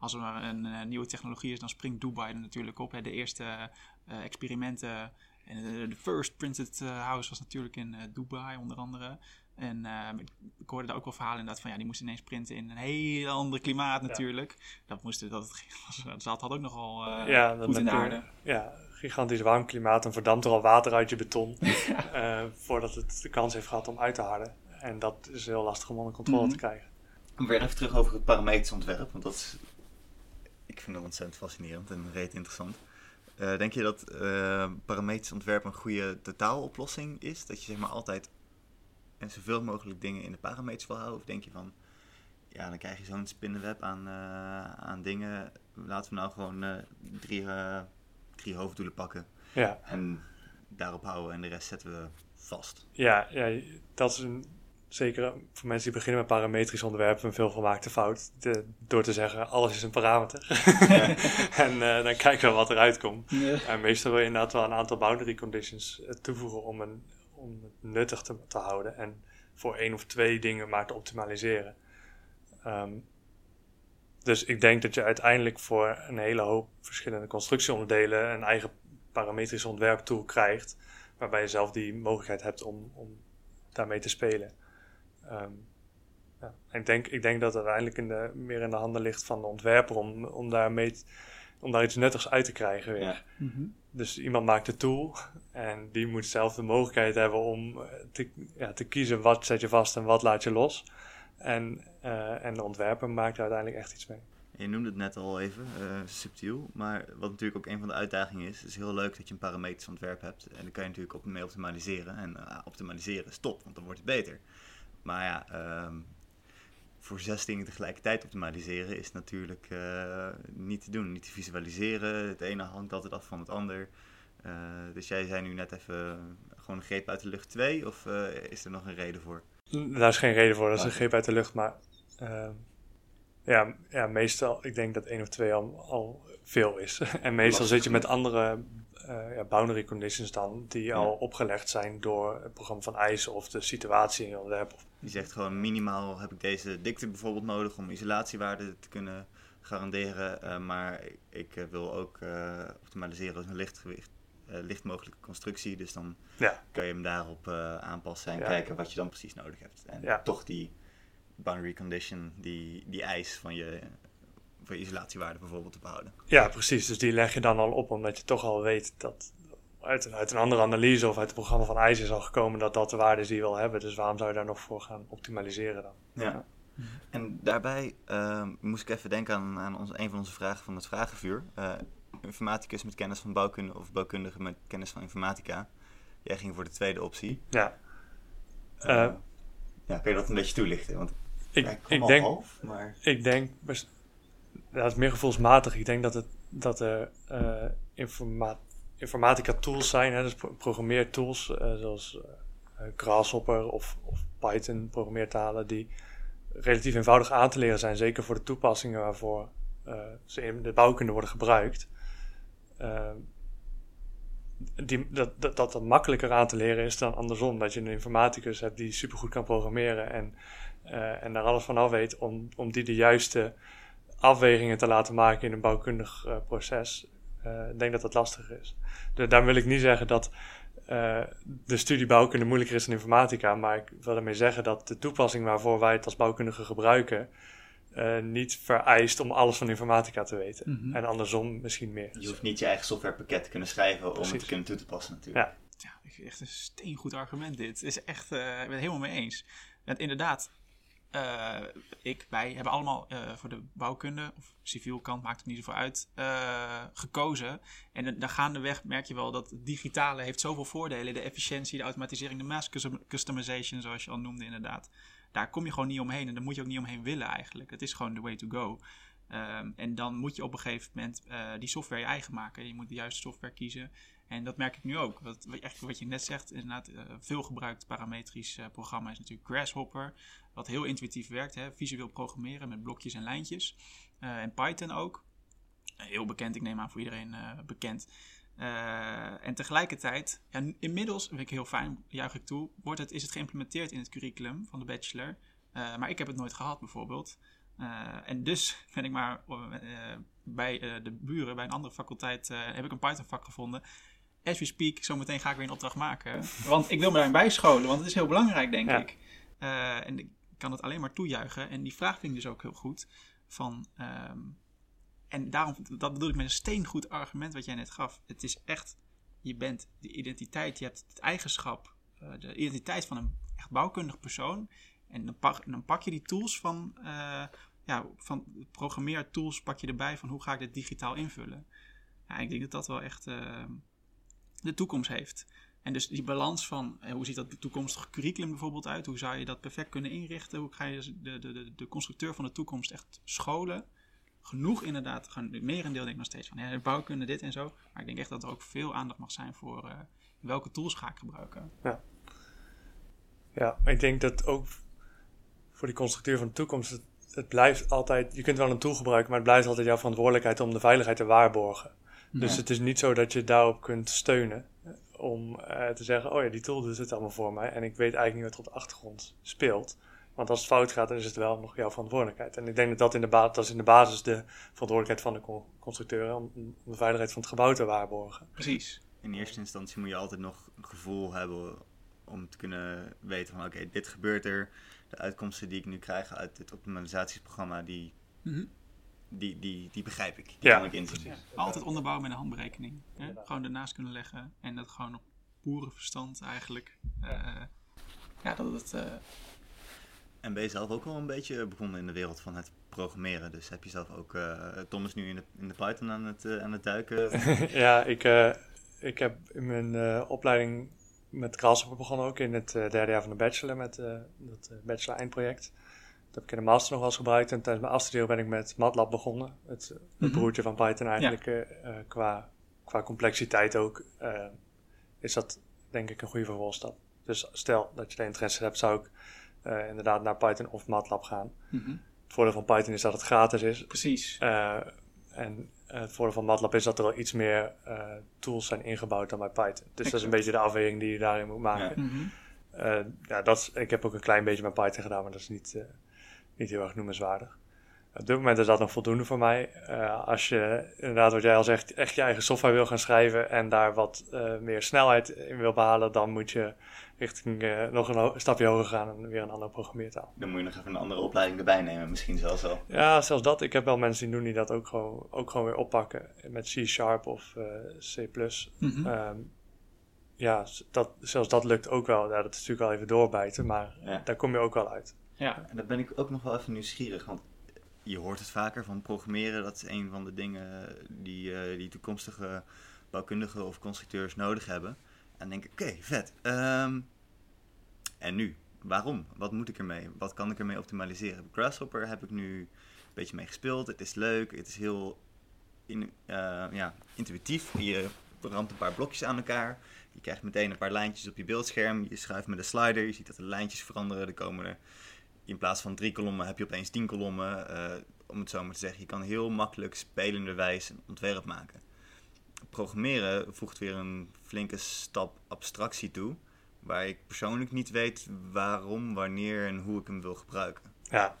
als er een, een, nieuwe technologie is, dan springt Dubai er natuurlijk op. Hè. De eerste uh, experimenten. En de, first printed house was natuurlijk in uh, Dubai, onder andere. En ik hoorde daar ook wel verhalen inderdaad van ja, die moesten ineens printen in een heel ander klimaat natuurlijk. Ja. Dat moesten, dat, <laughs> dat zat had ook nogal ja, goed in de aarde. Ja, gigantisch warm klimaat en verdampt er al water uit je beton. <laughs> ja. voordat het de kans heeft gehad om uit te harden. En dat is heel lastig om onder controle mm -hmm. te krijgen. Weer even terug over het parametersontwerp, want dat is ik vind dat ontzettend fascinerend en reet interessant. Uh, denk je dat uh, parametrisch ontwerp een goede totaaloplossing is? Dat je zeg maar altijd en zoveel mogelijk dingen in de parameters wil houden? Of denk je van, ja, dan krijg je zo'n spinnenweb aan, uh, aan dingen. Laten we nou gewoon drie, drie hoofddoelen pakken. Ja. En daarop houden en de rest zetten we vast. Ja, ja dat is een, zeker voor mensen die beginnen met parametrisch ontwerpen een veel gemaakte fout. De, door te zeggen, alles is een parameter. <laughs> <laughs> en uh, dan kijken we wat eruit komt. Ja. En meestal wil je inderdaad wel een aantal boundary conditions toevoegen om, een, om het nuttig te, te houden. En voor één of twee dingen maar te optimaliseren. Um, dus ik denk dat je uiteindelijk voor een hele hoop verschillende constructieonderdelen een eigen parametrisch ontwerptool krijgt, waarbij je zelf die mogelijkheid hebt om, om daarmee te spelen. Um, ja, ik, denk, ik denk dat het uiteindelijk in de, meer in de handen ligt van de ontwerper om, om, daarmee, om daar iets nuttigs uit te krijgen weer. Ja. Mhm. Dus iemand maakt de tool en die moet zelf de mogelijkheid hebben om eh, te, ja, te kiezen wat zet je vast en wat laat je los. En, uh, en de ontwerper maakt er uiteindelijk echt iets mee. Je noemde het net al even, uh, subtiel. Maar wat natuurlijk ook een van de uitdagingen is, is heel leuk dat je een parametrisch ontwerp hebt. En dan kan je natuurlijk op mee optimaliseren. En optimaliseren is top, want dan wordt het beter. Maar ja, um, voor zes dingen tegelijkertijd optimaliseren is natuurlijk uh, niet te doen. Niet te visualiseren. Het ene hangt altijd af van het ander. dus jij zei nu net even gewoon een greep uit de lucht 2, of is er nog een reden voor? Daar is geen reden voor, dat is een greep uit de lucht. Maar ehm, ja, ja, meestal, ik denk dat één of twee al, al veel is. <laughs> en meestal zit je met andere ja, boundary conditions dan, die ja. al opgelegd zijn door het programma van eisen of de situatie in je ontwerp. Je zegt gewoon minimaal heb ik deze dikte bijvoorbeeld nodig om isolatiewaarden te kunnen garanderen. Uh, maar ik, uh, wil ook optimaliseren als een lichtgewicht. licht mogelijke constructie, dus dan ja. kan je hem daarop aanpassen en kijken wat je dan precies nodig hebt. En toch die boundary condition, die, die eis van je, isolatiewaarde bijvoorbeeld te behouden. Ja, precies. Dus die leg je dan al op, omdat je toch al weet dat uit, uit een andere analyse of uit het programma van ICE is al gekomen dat dat de waarde is die je wil hebben. Dus waarom zou je daar nog voor gaan optimaliseren dan? Ja. ja. En daarbij uh, moest ik even denken aan, aan ons, een van onze vragen van het vragenvuur. Uh, informaticus met kennis van bouwkunde of bouwkundige met kennis van informatica. Jij ging voor de tweede optie. Ja. Uh, ja, kun je dat een beetje toelichten? Want ik, ja, ik, denk, half, maar... ik denk, dat is meer gevoelsmatig. Ik denk dat, het, dat er uh, informa informatica tools zijn, hè, dus programmeertools, uh, zoals uh, Grasshopper of, of Python programmeertalen, die relatief eenvoudig aan te leren zijn, zeker voor de toepassingen waarvoor ze in de bouwkunde worden gebruikt. Die, dat, dat, dat makkelijker aan te leren is dan andersom. Dat je een informaticus hebt die supergoed kan programmeren en en daar alles van af weet om, om die de juiste afwegingen te laten maken in een bouwkundig uh, proces. Uh, ik denk dat dat lastiger is. Dus daar wil ik niet zeggen dat de studie bouwkunde moeilijker is dan informatica, maar ik wil daarmee zeggen dat de toepassing waarvoor wij het als bouwkundige gebruiken niet vereist om alles van informatica te weten. Mhm. En andersom misschien meer. Je hoeft niet je eigen softwarepakket te kunnen schrijven om het te kunnen toe te passen natuurlijk. Ja. Ja, ik vind echt een steengoed argument dit. Het is echt, ik ben het helemaal mee eens. Want inderdaad, uh, ik, wij hebben allemaal uh, voor de bouwkunde, of civiel kant, maakt het niet zoveel uit, uh, gekozen. En dan gaandeweg merk je wel dat het digitale heeft zoveel voordelen. De efficiëntie, de automatisering, de mass customization, zoals je al noemde inderdaad. Daar kom je gewoon niet omheen en daar moet je ook niet omheen willen eigenlijk. Het is gewoon the way to go. Um, en dan moet je op een gegeven moment die software je eigen maken. Je moet de juiste software kiezen. En dat merk ik nu ook. Wat, wat je net zegt, inderdaad, uh, veel gebruikt parametrisch uh, programma is natuurlijk Grasshopper. Wat heel intuïtief werkt, hè? visueel programmeren met blokjes en lijntjes. Uh, en Python ook. heel bekend, ik neem aan voor iedereen bekend. en tegelijkertijd, ja, inmiddels, vind ik heel fijn, juich ik toe, wordt het, is het geïmplementeerd in het curriculum van de bachelor. maar ik heb het nooit gehad bijvoorbeeld. en dus <laughs> ben ik maar bij de buren, bij een andere faculteit, heb ik een Python vak gevonden as we speak, zometeen ga ik weer een opdracht maken. Want ik wil me daarin bijscholen, want het is heel belangrijk, denk Ja. ik. Uh, en ik kan het alleen maar toejuichen. En die vraag vind ik dus ook heel goed. Van, um, en daarom, dat bedoel ik met een steengoed argument wat jij net gaf. Het is echt, je bent de identiteit, je hebt het eigenschap, uh, de identiteit van een echt bouwkundig persoon. En dan pak, dan pak je die tools van, uh, ja, van programmeertools pak je erbij van hoe ga ik dit digitaal invullen. ja, ik denk dat dat wel echt uh, de toekomst heeft. En dus die balans van eh, hoe ziet dat toekomstige curriculum bijvoorbeeld uit? Hoe zou je dat perfect kunnen inrichten? Hoe ga je de, de, de, de constructeur van de toekomst echt scholen? Genoeg inderdaad, gewoon merendeel denk ik nog steeds van ja, bouwkunde dit en zo. Maar ik denk echt dat er ook veel aandacht mag zijn voor uh, welke tools ga ik gebruiken. Ja. ja, ik denk dat ook voor die constructeur van de toekomst, het, het blijft altijd, je kunt wel een tool gebruiken, maar het blijft altijd jouw verantwoordelijkheid om de veiligheid te waarborgen. Dus het is niet zo dat je daarop kunt steunen om uh, te zeggen, oh ja, die tool doet het allemaal voor mij en ik weet eigenlijk niet wat er op de achtergrond speelt. Want als het fout gaat, dan is het wel nog jouw verantwoordelijkheid. En ik denk dat dat in de, ba dat is in de basis de verantwoordelijkheid van de constructeur om, om de veiligheid van het gebouw te waarborgen. Precies. In eerste instantie moet je altijd nog een gevoel hebben om te kunnen weten van oké, dit gebeurt er. De uitkomsten die ik nu krijg uit dit optimalisatieprogramma, die, mm -hmm. Die, die, die begrijp ik. Die ja. kan ik inzien. Ja. Altijd onderbouwen met een handberekening. Hè? Gewoon ernaast kunnen leggen en dat gewoon op boerenverstand eigenlijk. Uh, ja, dat het. Uh... En ben je zelf ook wel een beetje begonnen in de wereld van het programmeren? Dus heb je zelf ook. Uh, Tom is nu in de, in de Python aan het, aan het duiken. <laughs> ja, ik, ik heb in mijn opleiding met Grasshopper begonnen ook in het uh, derde jaar van de bachelor met uh, dat uh, bachelor eindproject. Dat heb ik in de master nog wel eens gebruikt. En tijdens mijn afstuderen ben ik met MATLAB begonnen. Het, het mm -hmm. broertje van Python eigenlijk. Ja. qua, qua complexiteit ook. is dat denk ik een goede vervolgstap. Dus stel dat je er interesse hebt, zou ik inderdaad naar Python of MATLAB gaan. Mm -hmm. Het voordeel van Python is dat het gratis is. Precies. en het voordeel van MATLAB is dat er al iets meer tools zijn ingebouwd dan bij Python. Dus exact. dat is een beetje de afweging die je daarin moet maken. Ja. Mm -hmm. ja, dat is, ik heb ook een klein beetje met Python gedaan, maar dat is niet, niet heel erg noemenswaardig. Op dit moment is dat nog voldoende voor mij. als je inderdaad, wat jij al zegt, echt je eigen software wil gaan schrijven en daar wat meer snelheid in wil behalen, dan moet je richting uh, nog een stapje hoger gaan en weer een andere programmeertaal. Dan moet je nog even een andere opleiding erbij nemen, misschien zelfs wel. Ja, zelfs dat. Ik heb wel mensen die doen die dat ook gewoon, ook gewoon weer oppakken met C-Sharp of uh, C++. Mm -hmm. um, ja, dat, zelfs dat lukt ook wel. Ja, dat is natuurlijk wel even doorbijten, maar ja. daar kom je ook wel uit. Ja, en daar ben ik ook nog wel even nieuwsgierig, want je hoort het vaker van programmeren. Dat is een van de dingen die, uh, die toekomstige bouwkundigen of constructeurs nodig hebben. En denk ik, oké, vet. Um, en nu? Waarom? Wat moet ik ermee? Wat kan ik ermee optimaliseren? Grasshopper heb ik nu een beetje mee gespeeld. Het is leuk. Het is heel in, uh, ja, intuïtief. Je ramt een paar blokjes aan elkaar. Je krijgt meteen een paar lijntjes op je beeldscherm. Je schuift met een slider. Je ziet dat de lijntjes veranderen. Er komen er, in plaats van drie kolommen heb je opeens tien kolommen. Uh, om het zo maar te zeggen. Je kan heel makkelijk spelenderwijs een ontwerp maken programmeren voegt weer een flinke stap abstractie toe. Waar ik persoonlijk niet weet waarom, wanneer en hoe ik hem wil gebruiken. Ja,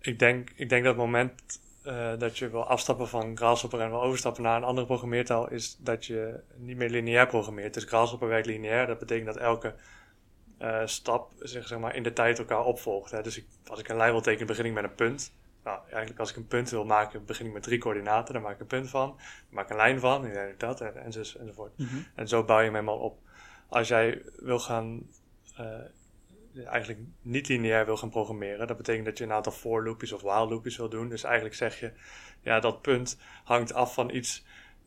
ik denk, ik denk dat het moment uh, dat je wil afstappen van Grasshopper en wil overstappen naar een andere programmeertaal, is dat je niet meer lineair programmeert. Dus Grasshopper werkt lineair. Dat betekent dat elke uh, stap zeg, zeg maar, in de tijd elkaar opvolgt. Hè. Dus ik, als ik een lijn wil tekenen, begin ik met een punt. Nou, eigenlijk als ik een punt wil maken, begin ik met drie coördinaten. Dan maak ik een punt van. Dan maak ik een lijn van. En dat en, enzovoort. enzovoort. Mm -hmm. En zo bouw je hem helemaal op. Als jij wil gaan, uh, eigenlijk niet lineair wil gaan programmeren. Dat betekent dat je een aantal for loopjes of while loopjes wil doen. Dus eigenlijk zeg je, ja, dat punt hangt af van iets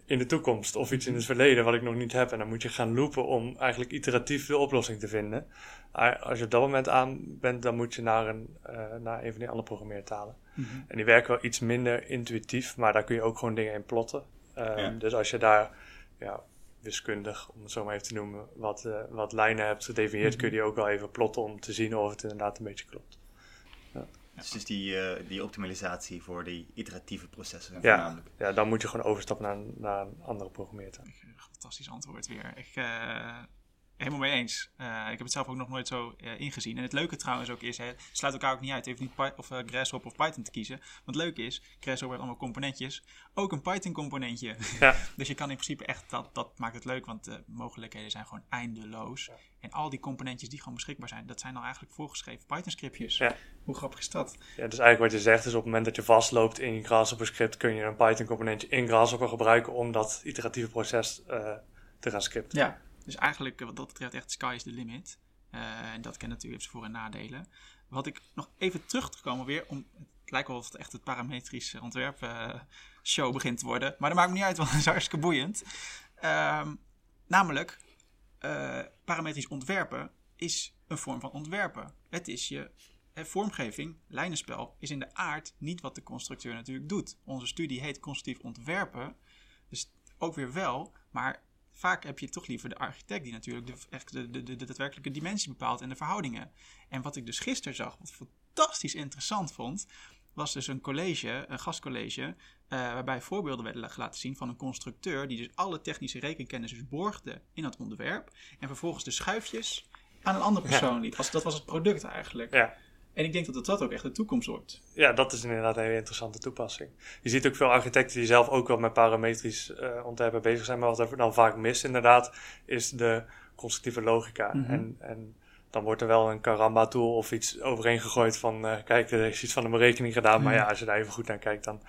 in de toekomst of iets in het verleden wat ik nog niet heb. En dan moet je gaan loopen om eigenlijk iteratief de oplossing te vinden. Als je op dat moment aan bent, dan moet je naar een, uh, naar een van die andere programmeertalen. Mm -hmm. En die werken wel iets minder intuïtief, maar daar kun je ook gewoon dingen in plotten. Um, ja. Dus als je daar ja, wiskundig, om het zo maar even te noemen, wat, uh, wat lijnen hebt gedefinieerd, mm -hmm. kun je die ook wel even plotten om te zien of het inderdaad een beetje klopt. Ja. Dus, dus die, uh, die optimalisatie voor die iteratieve processen ja, voornamelijk. Ja, dan moet je gewoon overstappen naar, naar een andere programmeertaal. Fantastisch antwoord weer. Ik, uh, helemaal mee eens. Uh, ik heb het zelf ook nog nooit zo uh, ingezien. En het leuke trouwens ook is, hè, sluit elkaar ook niet uit. Hoeft niet Py of, uh, Grasshopper of Python te kiezen. Wat leuk is, Grasshopper heeft allemaal componentjes. Ook een Python componentje. <laughs> Ja. <laughs> dus je kan in principe echt, dat, dat maakt het leuk, want de mogelijkheden zijn gewoon eindeloos. Ja. En al die componentjes die gewoon beschikbaar zijn, dat zijn dan eigenlijk voorgeschreven Python scriptjes. Ja. Hoe grappig is dat? Ja, dus eigenlijk wat je zegt is op het moment dat je vastloopt in je Grasshopper script, kun je een Python componentje in Grasshopper gebruiken om dat iteratieve proces te gaan scripten. Ja. Dus eigenlijk wat dat betreft echt sky is the limit. Uh, en dat kent natuurlijk voor- en nadelen. Wat ik nog even terug te komen weer om het lijkt wel of het echt het parametrische ontwerp uh, show begint te worden. Maar dat maakt me niet uit, want <laughs> het is hartstikke boeiend. Ehm, namelijk, parametrisch ontwerpen is een vorm van ontwerpen. Het is je vormgeving, lijnenspel, is in de aard niet wat de constructeur natuurlijk doet. Onze studie heet constructief ontwerpen. Dus ook weer wel, maar vaak heb je toch liever de architect die natuurlijk de, echt de, de, de, de daadwerkelijke dimensie bepaalt en de verhoudingen. En wat ik dus gisteren zag, wat fantastisch interessant vond, was dus een college, een gastcollege, uh, waarbij voorbeelden werden laten zien van een constructeur die dus alle technische rekenkennis dus borgde in dat onderwerp en vervolgens de schuifjes aan een andere persoon liet. Dat was het product eigenlijk. Ja. En ik denk dat dat ook echt de toekomst wordt. Ja, dat is inderdaad een hele interessante toepassing. Je ziet ook veel architecten die zelf ook wel met parametrisch uh, ontwerpen bezig zijn. Maar wat er dan vaak mist inderdaad, is de constructieve logica. Mhm. en, en dan wordt er wel een Karamba-tool of iets overheen gegooid van... Uh, kijk, er is iets van een berekening gedaan. Maar Mhm. ja, als je daar even goed naar kijkt, dan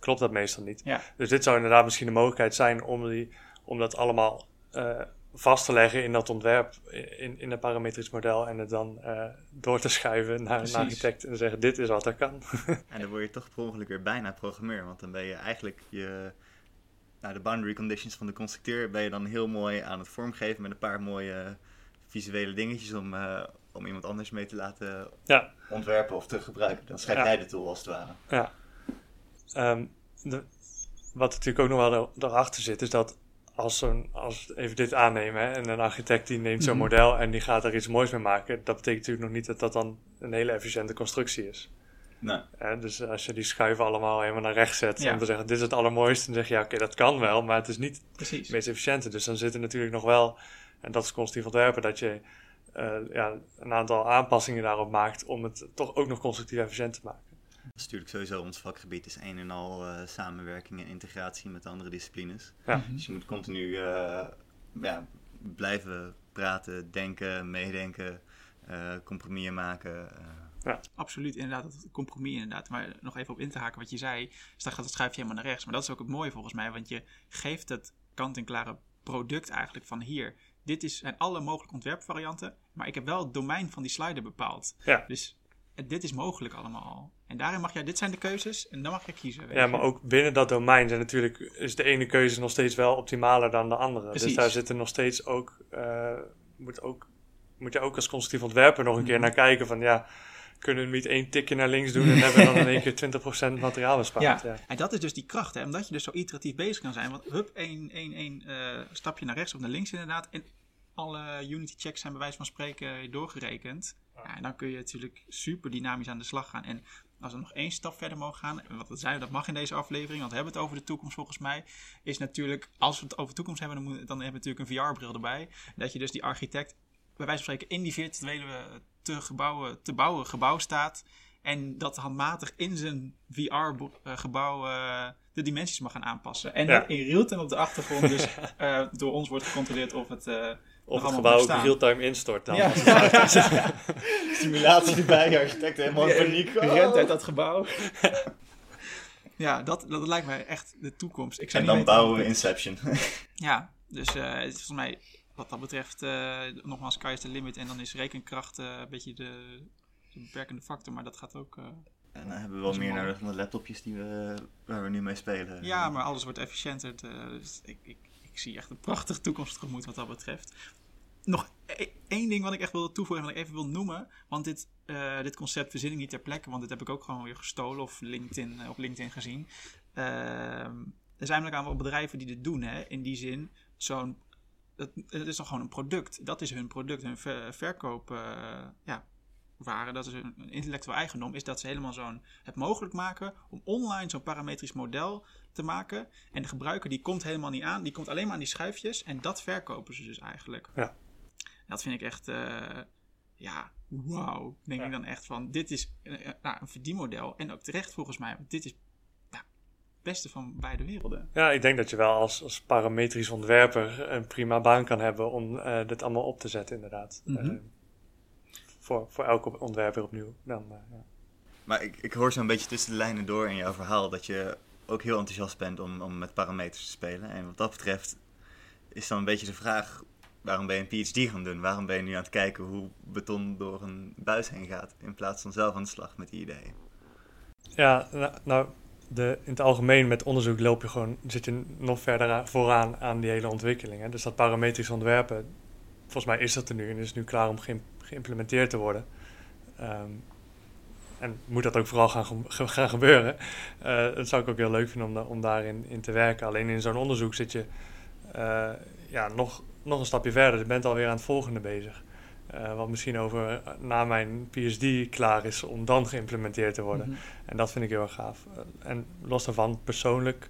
klopt dat meestal niet. Ja. Dus dit zou inderdaad misschien de mogelijkheid zijn om, die, om dat allemaal... Uh, vast te leggen in dat ontwerp, in, in een parametrisch model en het dan uh, door te schuiven naar Precies. een architect en zeggen dit is wat er kan. <laughs> En dan word je toch per ongeluk weer bijna programmeur, want dan ben je eigenlijk je, nou, de boundary conditions van de constructeur ben je dan heel mooi aan het vormgeven met een paar mooie visuele dingetjes om, uh, om iemand anders mee te laten ja. ontwerpen of te gebruiken. Dan schrijf Ja. jij de tool als het ware. Ja. Um, de, wat natuurlijk ook nog wel erachter zit, is dat als, zo'n, als even dit aannemen hè, en een architect die neemt zo'n Mhm. model en die gaat er iets moois mee maken, dat betekent natuurlijk nog niet dat dat dan een hele efficiënte constructie is. Nee. Dus als je die schuiven allemaal helemaal naar rechts zet Ja. om te zeggen dit is het allermooiste, dan zeg je ja oké dat kan wel, maar het is niet Precies. het meest efficiënte. Dus dan zit er natuurlijk nog wel, en dat is constructief ontwerpen, dat je uh, ja, een aantal aanpassingen daarop maakt om het toch ook nog constructief efficiënt te maken. Dat is natuurlijk sowieso ons vakgebied, is een en al uh, samenwerking en integratie met andere disciplines. Ja. Dus je moet continu uh, ja, blijven praten, denken, meedenken, uh, compromissen maken. uh. Ja. Absoluut, inderdaad, dat compromis inderdaad. Maar nog even op in te haken wat je zei, dus dan gaat het schuifje helemaal naar rechts. Maar dat is ook het mooie volgens mij, want je geeft het kant-en-klare product eigenlijk van hier. Dit is, zijn alle mogelijke ontwerpvarianten, maar ik heb wel het domein van die slider bepaald. Ja. Dus dit is mogelijk allemaal. En daarin mag jij, dit zijn de keuzes en dan mag je kiezen. Ja, maar ook binnen dat domein zijn natuurlijk, is de ene keuze nog steeds wel optimaler dan de andere. Precies. Dus daar zitten nog steeds ook, uh, moet, ook, moet je ook als constructief ontwerper nog een keer Mhm. naar kijken van ja, kunnen we niet één tikje naar links doen en hebben we dan in één keer 20% materiaal bespaard. Ja. Ja. en dat is dus die kracht, hè? omdat je dus zo iteratief bezig kan zijn. Want hup, één, één, één uh, stapje naar rechts of naar links inderdaad. En alle Unity checks zijn bij wijze van spreken doorgerekend. Ja, en dan kun je natuurlijk super dynamisch aan de slag gaan. En als we nog één stap verder mogen gaan, en wat dat zijn, dat mag in deze aflevering, want we hebben het over de toekomst volgens mij, is natuurlijk, als we het over toekomst hebben, dan, moet, dan hebben we natuurlijk een VR-bril erbij. Dat je dus die architect, bij wijze van spreken, in die virtuele te, gebouwen, te bouwen gebouw staat. En dat handmatig in zijn VR-gebouw uh, de dimensies mag gaan aanpassen. En Ja. in real-time op de achtergrond dus uh, <laughs> door ons wordt gecontroleerd of het... Uh, of het gebouw ook real-time instort dan. Ja. <laughs> <laughs> Simulatie erbij, architect helemaal in paniek. Oh. Rent uit dat gebouw. <laughs> ja, dat, dat lijkt mij echt de toekomst. Ik en dan weten, bouwen we Inception. ja, dus uh, volgens mij wat dat betreft, uh, nogmaals, sky is the limit. En dan is rekenkracht uh, een beetje de, de, beperkende factor, maar dat gaat ook... en dan hebben we wel meer nodig dan de laptopjes die we, waar we nu mee spelen. Ja, maar alles wordt efficiënter. Dus ik, ik, ik zie echt een prachtige toekomst tegemoet wat dat betreft. Nog e één ding wat ik echt wil toevoegen, wat ik even wil noemen. Want dit, uh, dit concept verzin ik niet ter plekke, want dit heb ik ook gewoon weer gestolen of LinkedIn, uh, op LinkedIn gezien. Uh, er zijn namelijk aantal bedrijven die dit doen, hè, in die zin. Zo'n, het, is toch gewoon een product. Dat is hun product, hun ver, verkoop. Uh, ja, waren, dat is een intellectueel eigendom, is dat ze helemaal zo'n het mogelijk maken om online zo'n parametrisch model te maken. En de gebruiker die komt helemaal niet aan, die komt alleen maar aan die schuifjes en dat verkopen ze dus eigenlijk. Ja. Dat vind ik echt, uh, ja, wauw. Denk ja. ik dan echt van, dit is uh, nou, een verdienmodel en ook terecht volgens mij, want dit is nou, het beste van beide werelden. Ja, ik denk dat je wel als, als parametrisch ontwerper een prima baan kan hebben om uh, dit allemaal op te zetten inderdaad. Mm -hmm voor, voor elke ontwerper opnieuw. Dan, uh, ja. Maar ik, ik hoor zo'n beetje tussen de lijnen door in jouw verhaal dat je ook heel enthousiast bent om, om met parameters te spelen. En wat dat betreft is dan een beetje de vraag, waarom ben je een PhD gaan doen? Waarom ben je nu aan het kijken hoe beton door een buis heen gaat, in plaats van zelf aan de slag met die ideeën? Ja, nou, nou de, in het algemeen met onderzoek loop je gewoon, zit je nog verder vooraan aan die hele ontwikkeling. Hè? Dus dat parametrisch ontwerpen, volgens mij is dat er nu en is nu klaar om geïmplementeerd te worden. Ehm, en moet dat ook vooral gaan, gebeuren. Uh, dat zou ik ook heel leuk vinden om, daarin in te werken. Alleen in zo'n onderzoek zit je uh, ja, nog, nog een stapje verder. Je bent alweer aan het volgende bezig. Uh, wat misschien over na mijn PhD klaar is om dan geïmplementeerd te worden. Mhm. En dat vind ik heel erg gaaf. en los daarvan, persoonlijk,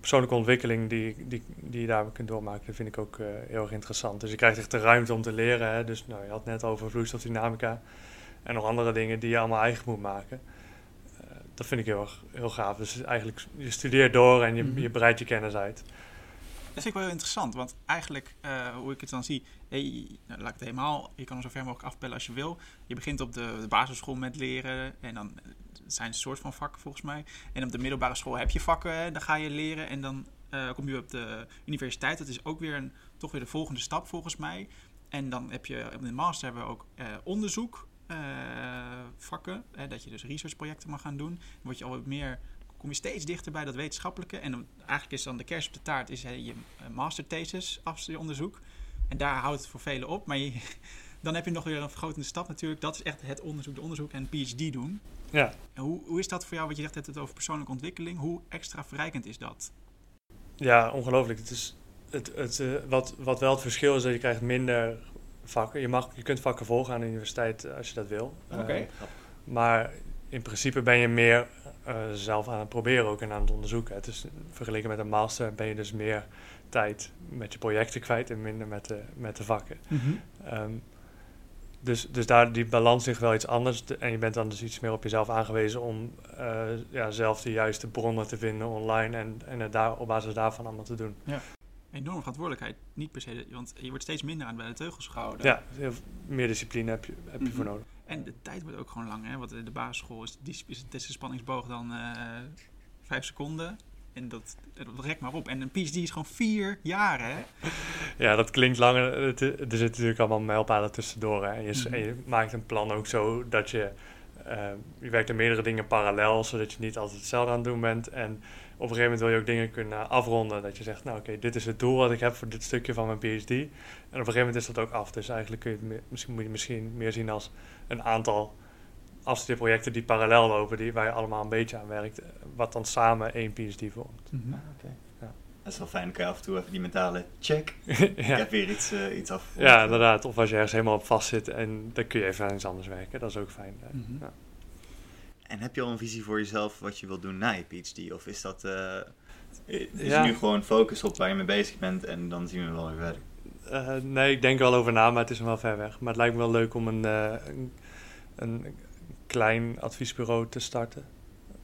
persoonlijke ontwikkeling die, die, die je daar kunt doormaken, vind ik ook heel erg interessant. Dus je krijgt echt de ruimte om te leren. Hè? Dus nou, je had net over vloeistofdynamica. En nog andere dingen die je allemaal eigen moet maken. Dat vind ik heel, heel gaaf. Dus eigenlijk, je studeert door en je, mm -hmm. je breidt je kennis uit. Dat vind ik wel heel interessant, want eigenlijk, uh, hoe ik het dan zie, hey, nou, laat ik het helemaal, je kan er zo ver mogelijk afbellen als je wil. Je begint op de, basisschool met leren en dan zijn een soort van vakken volgens mij. En op de middelbare school heb je vakken, dan ga je leren en dan kom je op de universiteit. Dat is ook weer een, toch weer de volgende stap volgens mij. En dan heb je, op de master hebben we ook uh, onderzoek. Vakken. Hè, dat je dus researchprojecten mag gaan doen. Dan word je al meer, kom je steeds dichter bij dat wetenschappelijke. En dan, eigenlijk is dan de kers op de taart is, hè, je masterthesis, afstudeeronderzoek. En daar houdt het voor velen op. Maar je, <laughs> dan heb je nog weer een vergrotende stap natuurlijk. Dat is echt het onderzoek, de onderzoek en PhD doen. Ja. En hoe, hoe is dat voor jou, wat je zegt het over persoonlijke ontwikkeling? Hoe extra verrijkend is dat? Ja, ongelooflijk. Het is het, het, uh, wat, wat wel het verschil is, dat je krijgt minder vakken. Je, mag, je kunt vakken volgen aan de universiteit als je dat wil. Oké. Okay. Uh, maar in principe ben je meer uh, zelf aan het proberen ook en aan het onderzoeken. Het is, vergeleken met een master ben je dus meer tijd met je projecten kwijt en minder met de, met de vakken. Mm -hmm. um, dus, dus daar die balans ligt wel iets anders. En je bent dan dus iets meer op jezelf aangewezen om uh, ja, zelf de juiste bronnen te vinden online en, en het daar, op basis daarvan allemaal te doen. Ja enorme verantwoordelijkheid. Niet per se, want je wordt steeds minder aan bij de teugels gehouden. Ja, meer discipline heb je, heb je mm -hmm. voor nodig. En de tijd wordt ook gewoon lang, hè? Want de basisschool is, die, is de spanningsboog dan uh, vijf seconden. En dat, dat rekt maar op. En een PhD is gewoon vier jaar, hè? Ja, dat klinkt langer. Er zitten natuurlijk allemaal mijlpalen tussendoor. Hè? En je, mm -hmm. en je maakt een plan ook zo dat je... Uh, je werkt aan meerdere dingen parallel, zodat je niet altijd hetzelfde aan het doen bent. En op een gegeven moment wil je ook dingen kunnen afronden. Dat je zegt, nou oké, okay, dit is het doel wat ik heb voor dit stukje van mijn PhD. En op een gegeven moment is dat ook af. Dus eigenlijk kun je het meer, misschien, moet je misschien meer zien als een aantal afstudeerprojecten die parallel lopen, die, waar je allemaal een beetje aan werkt, wat dan samen één PhD vormt. Mm -hmm. ah, okay. ja. Dat is wel fijn, dan kan je af en toe even die mentale check. <laughs> ja. Ik heb weer iets, uh, iets af. Ja, inderdaad. Of als je ergens helemaal op vast zit en dan kun je even aan iets anders werken. Dat is ook fijn. Mm -hmm. ja. En heb je al een visie voor jezelf wat je wilt doen na je PhD? Of is dat uh, is ja. nu gewoon focus op waar je mee bezig bent en dan zien we wel weer verder? Uh, nee, ik denk er wel over na, maar het is nog wel ver weg. Maar het lijkt me wel leuk om een, uh, een, een, klein adviesbureau te starten.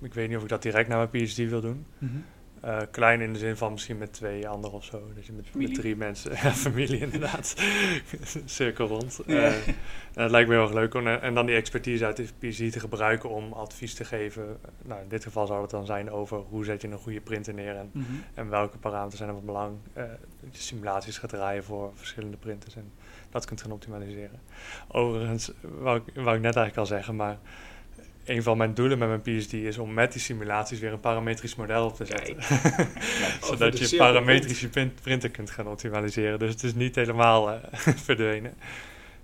Ik weet niet of ik dat direct na mijn PhD wil doen. Mm -hmm. Uh, klein in de zin van misschien met twee anderen of zo. Dus je met, met drie mensen. <laughs> ja, familie inderdaad. <laughs> Cirkel rond. Ja. Uh, en het lijkt me heel erg leuk om en dan die expertise uit de PhD te gebruiken om advies te geven. Nou, in dit geval zou het dan zijn over hoe zet je een goede printer neer en, mm -hmm. en welke parameters zijn er van belang. Uh, dat simulaties gaat draaien voor verschillende printers en dat kunt gaan optimaliseren. Overigens, wou ik, wou ik net eigenlijk al zeggen, maar een van mijn doelen met mijn PhD is om met die simulaties weer een parametrisch model op te zetten. <laughs> <laughs> Zodat je parametrische print, printer kunt gaan optimaliseren. Dus het is niet helemaal uh, <laughs> verdwenen.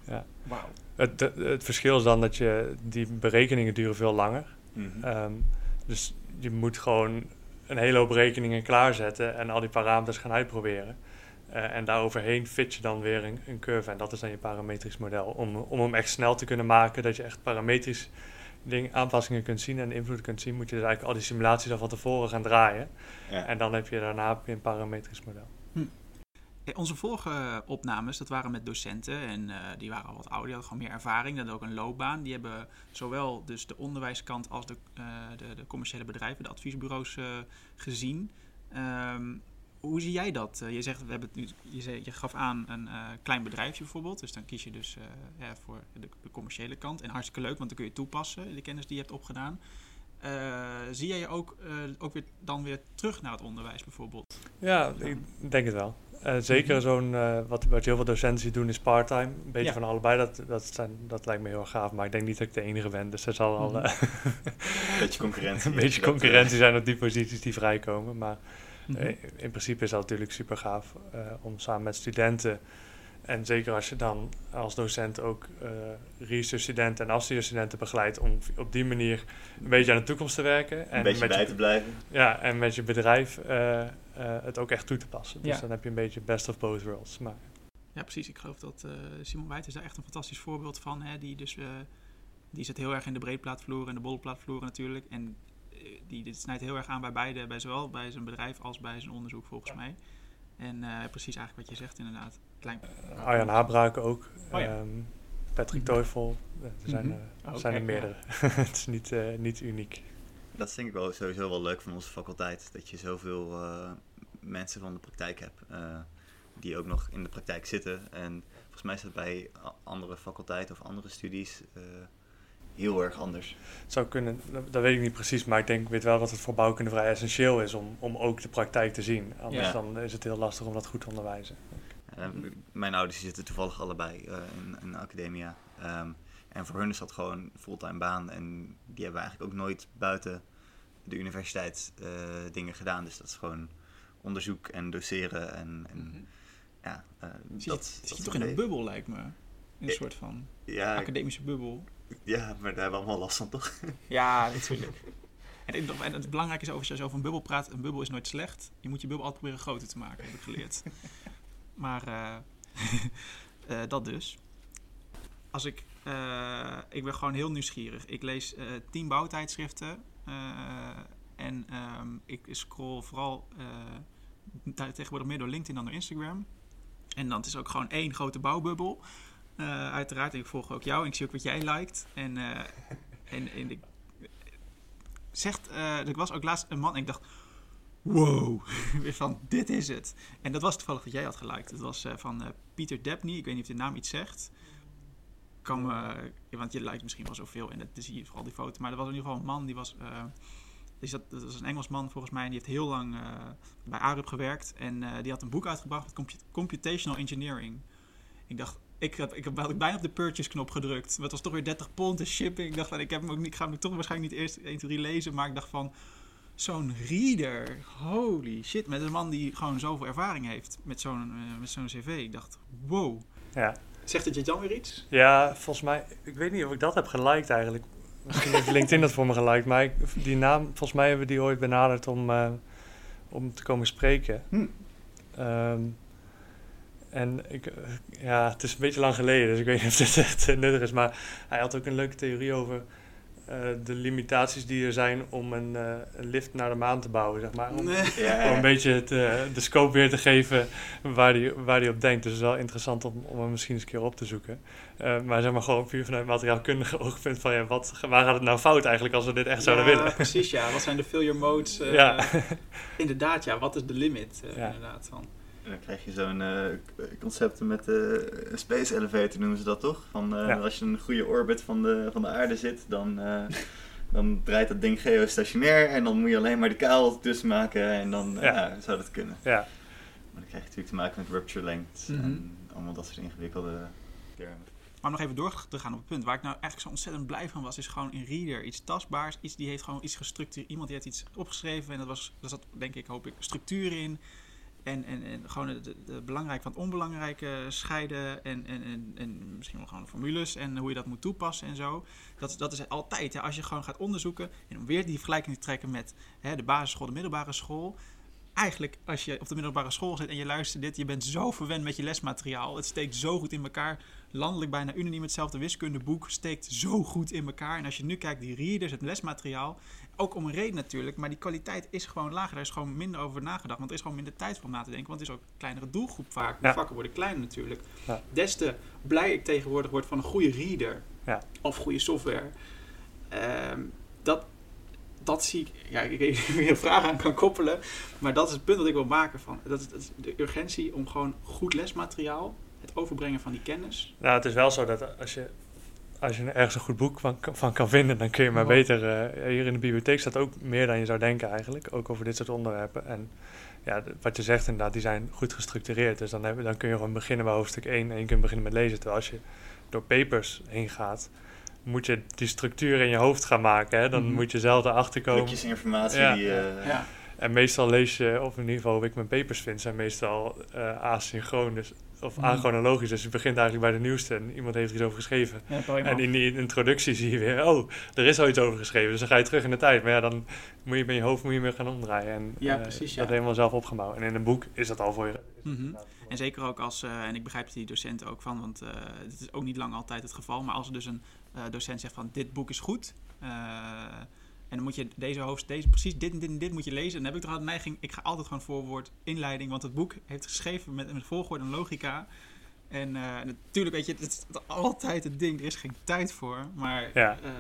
Ja. Wow. Het, het, verschil is dan dat je die berekeningen duren veel langer. Mm -hmm. um, dus je moet gewoon een hele hoop berekeningen klaarzetten en al die parameters gaan uitproberen. Uh, en daaroverheen fit je dan weer een, een curve. En dat is dan je parametrisch model. Om, om hem echt snel te kunnen maken, dat je echt parametrisch ding, aanpassingen kunt zien en invloed kunt zien, moet je dus eigenlijk al die simulaties al van tevoren gaan draaien. Ja. En dan heb je daarna een parametrisch model. Hm. Hey, onze vorige opnames, dat waren met docenten en uh, die waren al wat ouder, die hadden gewoon meer ervaring, dat ook een loopbaan. Die hebben zowel dus de onderwijskant als de, uh, de, de, commerciële bedrijven, de adviesbureaus uh, gezien. Um, hoe zie jij dat? Uh, je zegt, we hebben het nu, je, zei, je gaf aan een uh, klein bedrijfje bijvoorbeeld. Dus dan kies je dus uh, ja, voor de, de, commerciële kant. En hartstikke leuk, want dan kun je toepassen, de kennis die je hebt opgedaan. zie jij je ook, ook weer, dan weer terug naar het onderwijs bijvoorbeeld? Ja, ik denk het wel. Eh, zeker zo'n, eh, wat, wat heel veel docenten zien doen, is part-time. Een beetje Ja. van allebei, dat, dat, zijn, dat lijkt me heel gaaf. Maar ik denk niet dat ik de enige ben, dus er zal al Mhm. eh, <laughs> Een beetje concurrentie. een beetje eh, concurrentie zijn op die posities die vrijkomen. Maar Mhm. eh, in principe is dat natuurlijk super gaaf eh, om samen met studenten... En zeker als je dan als docent ook eh research-studenten en afstudeerstudenten begeleidt... om op die manier een beetje aan de toekomst te werken. En een beetje met bij je- te blijven. Ja, en met je bedrijf eh, eh, het ook echt toe te passen. Dus Ja. dan heb je een beetje best of both worlds. Maar Ja, precies. Ik geloof dat eh, Simon Wijt is daar echt een fantastisch voorbeeld van. Hè? Die, dus, eh, die zit heel erg in de breedplaatvloer en de bolleplaatvloer natuurlijk. En die dit snijdt heel erg aan bij beide, bij zowel bij zijn bedrijf als bij zijn onderzoek volgens mij. En eh, precies eigenlijk wat je zegt inderdaad. Klein, Arjan Habraken ook. Oh ja. ehm, Patrick Teufel. Er zijn, Mhm. eh, Oh, zijn er meerdere. <laughs> het is niet, eh, niet uniek. Dat is denk ik wel sowieso wel leuk van onze faculteit. Dat je zoveel eh, mensen van de praktijk hebt. eh, die ook nog in de praktijk zitten. En volgens mij is dat bij andere faculteiten of andere studies eh, heel erg anders. Het zou kunnen, dat, weet ik niet precies, maar ik denk, ik weet wel dat het voor bouwkunde vrij essentieel is om, om ook de praktijk te zien. Anders Ja. dan is het heel lastig om dat goed te onderwijzen. Mijn ouders zitten toevallig allebei eh, in, in de academia. Ehm, en voor hun is dat gewoon een fulltime baan. En die hebben eigenlijk ook nooit buiten de universiteit eh, dingen gedaan. Dus dat is gewoon onderzoek en doseren. En, en ja, eh, Zit je, dat, zit je toch in een bubbel lijkt me. In een soort van Ja, academische bubbel. Ja, maar daar hebben we allemaal last van, toch? Ja, natuurlijk. En, het belangrijke is over als je over een bubbel praat, een bubbel is nooit slecht. Je moet je bubbel altijd proberen groter te maken, heb ik geleerd. <laughs> maar eh, <laughs> eh, dat dus. Als ik, eh, ik ben gewoon heel nieuwsgierig. Ik lees tien bouwtijdschriften en ehm, ik scroll vooral te- tegenwoordig meer door LinkedIn dan door Instagram. En dan het is ook gewoon één grote bouwbubbel. Eh, uiteraard, ik volg ook jou en ik zie ook wat jij liked. En, eh, en, ik, zegt, eh, er was ook laatst een man en ik dacht, wow, <laughs> weer van dit is het. En dat was toevallig wat jij had geliked. Het was van Pieter Debney, ik weet niet of de naam iets zegt. Kan me, want je lijkt misschien wel zoveel en dat zie je vooral die foto. Maar er was in ieder geval een man die was, die zat, dat was een Engelsman volgens mij. En die heeft heel lang bij Arup gewerkt en die had een boek uitgebracht computational engineering. Ik dacht, ik, heb, ik heb bijna op de purchase knop gedrukt. Maar het was toch weer 30 pond en shipping. Ik dacht van, ik, heb hem ook niet, ik ga hem toch waarschijnlijk niet eerst 1, 2, 3 lezen. Maar ik dacht van, zo'n reader, holy shit. Met een man die gewoon zoveel ervaring heeft met zo'n eh, met zo'n cv. Ik dacht, wow. Ja. Zegt het je dan weer iets? ja, volgens mij, ik weet niet of ik dat heb geliked eigenlijk. Misschien heeft LinkedIn dat voor me geliked, maar ik, die naam, volgens mij hebben we die ooit benaderd om, eh, om te komen spreken. Hm. Ehm, en ik, eh, ja, het is een beetje lang geleden, dus ik weet niet of <laughs> dit echt eh, nuttig is. Maar hij had ook een leuke theorie over eh, de limitaties die er zijn om een, eh, een lift naar de maan te bouwen, zeg maar. Om, Ja, om een beetje het, eh, de scope weer te geven waar hij waar die op denkt. Dus het is wel interessant om, om hem misschien eens een keer op te zoeken. Eh, maar zeg maar gewoon puur vanuit materiaalkundige <laughs> oogpunt van ja, wat, waar gaat het nou fout eigenlijk als we dit echt zouden willen? precies ja. Wat zijn de failure modes? <laughs> eh, Ja. Inderdaad ja, wat is de limit? eh, Ja. Inderdaad van. En dan krijg je zo'n eh, concepten met de space elevator noemen ze dat toch? Van eh, Ja. als je in een goede orbit van de, van de aarde zit, dan, eh, dan draait dat ding geostationair en dan moet je alleen maar de kabel tussen maken en dan eh, Ja. ja, zou dat kunnen. Ja, Maar dan krijg je natuurlijk te maken met rupture lengths Mhm. en allemaal dat soort ingewikkelde termen. Maar om nog even door te gaan op het punt waar ik nou eigenlijk zo ontzettend blij van was, is gewoon een reader. Iets tastbaars, iets die heeft gewoon iets gestructureerd. Iemand die heeft iets opgeschreven en dat was, daar zat denk ik, hoop ik, structuur in. En, en, en gewoon het de belangrijk van het onbelangrijke scheiden. En, en, en, en misschien wel gewoon formules en hoe je dat moet toepassen en zo. Dat, dat is altijd, hè, als je gewoon gaat onderzoeken. En om weer die vergelijking te trekken met hè, de basisschool, de middelbare school. Eigenlijk, als je op de middelbare school zit en je luistert dit, je bent zo verwend met je lesmateriaal. Het steekt zo goed in elkaar landelijk bijna unaniem hetzelfde wiskundeboek steekt zo goed in elkaar. En als je nu kijkt, die readers, het lesmateriaal, ook om een reden natuurlijk, maar die kwaliteit is gewoon lager. Daar is gewoon minder over nagedacht, want er is gewoon minder tijd voor om na te denken, want het is ook een kleinere doelgroep vaak. De Ja. vakken worden kleiner natuurlijk. Ja. Des te blij ik tegenwoordig word van een goede reader Ja. of goede software. Ehm, dat, dat zie ik, ja, ik weet niet of je een vraag aan kan koppelen, maar dat is het punt dat ik wil maken van. Dat is, dat is de urgentie om gewoon goed lesmateriaal, het overbrengen van die kennis. nou het is wel zo dat als je als je ergens een goed boek van, van kan vinden, dan kun je maar beter. eh, hier in de bibliotheek staat ook meer dan je zou denken eigenlijk. Ook over dit soort onderwerpen. En ja, wat je zegt inderdaad, die zijn goed gestructureerd. Dus dan, heb, dan kun je gewoon beginnen bij hoofdstuk 1 en je kunt beginnen met lezen. Terwijl als je door papers heen gaat, moet je die structuur in je hoofd gaan maken. Hè? Dan Mhm. moet je zelf erachter komen. Plukjes informatie Ja. die... eh, Ja. En meestal lees je, of in ieder geval hoe ik mijn papers vind, zijn meestal eh asynchroon dus, of achronologisch. Dus je begint eigenlijk bij de nieuwste en iemand heeft er iets over geschreven. Ja, En in die introductie zie je weer, oh, er is al iets over geschreven. Dus dan ga je terug in de tijd. Maar ja, dan moet je met je hoofd moet je meer gaan omdraaien. En Ja, eh, precies, ja. dat helemaal zelf opgebouwd. En in een boek is dat al voor je. Mhm. En zeker ook als, eh, en ik begrijp die docenten ook van, want eh het is ook niet lang altijd het geval, maar als er dus een eh, docent zegt van dit boek is goed, eh, en dan moet je deze hoofd, deze, precies dit en dit en dit moet je lezen, dan heb ik toch al de neiging, ik ga altijd gewoon voorwoord inleiding, want het boek heeft geschreven met een volgorde en logica. En eh, natuurlijk, weet je, het is altijd het ding, er is geen tijd voor, maar Ja. eh,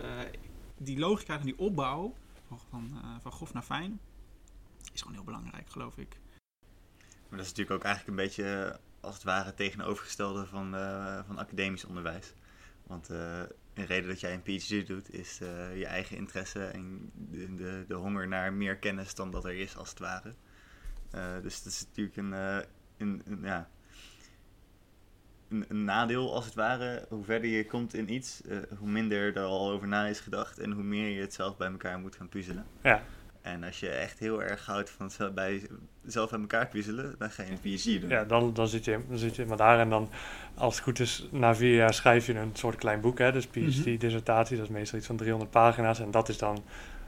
die logica en die opbouw van, eh, van grof naar fijn is gewoon heel belangrijk, geloof ik. Maar dat is natuurlijk ook eigenlijk een beetje als het ware tegenovergestelde van, eh, van academisch onderwijs. Want eh, een reden dat jij een PhD doet is eh, je eigen interesse en de, de, de honger naar meer kennis dan dat er is, als het ware. Eh, dus dat is natuurlijk een, eh, een, een, ja, een, een nadeel, als het ware. Hoe verder je komt in iets, hoe minder er al over na is gedacht en hoe meer je het zelf bij elkaar moet gaan puzzelen. Ja, En als je echt heel erg houdt van zelf bij, zelf bij elkaar puzzelen, dan ga je een PhD doen. ja dan, dan, zit je, dan zit je helemaal daar. En dan, als het goed is, na vier jaar schrijf je een soort klein boek. Hè? Dus PhD-dissertatie, dat is meestal iets van 300 pagina's. En dat is dan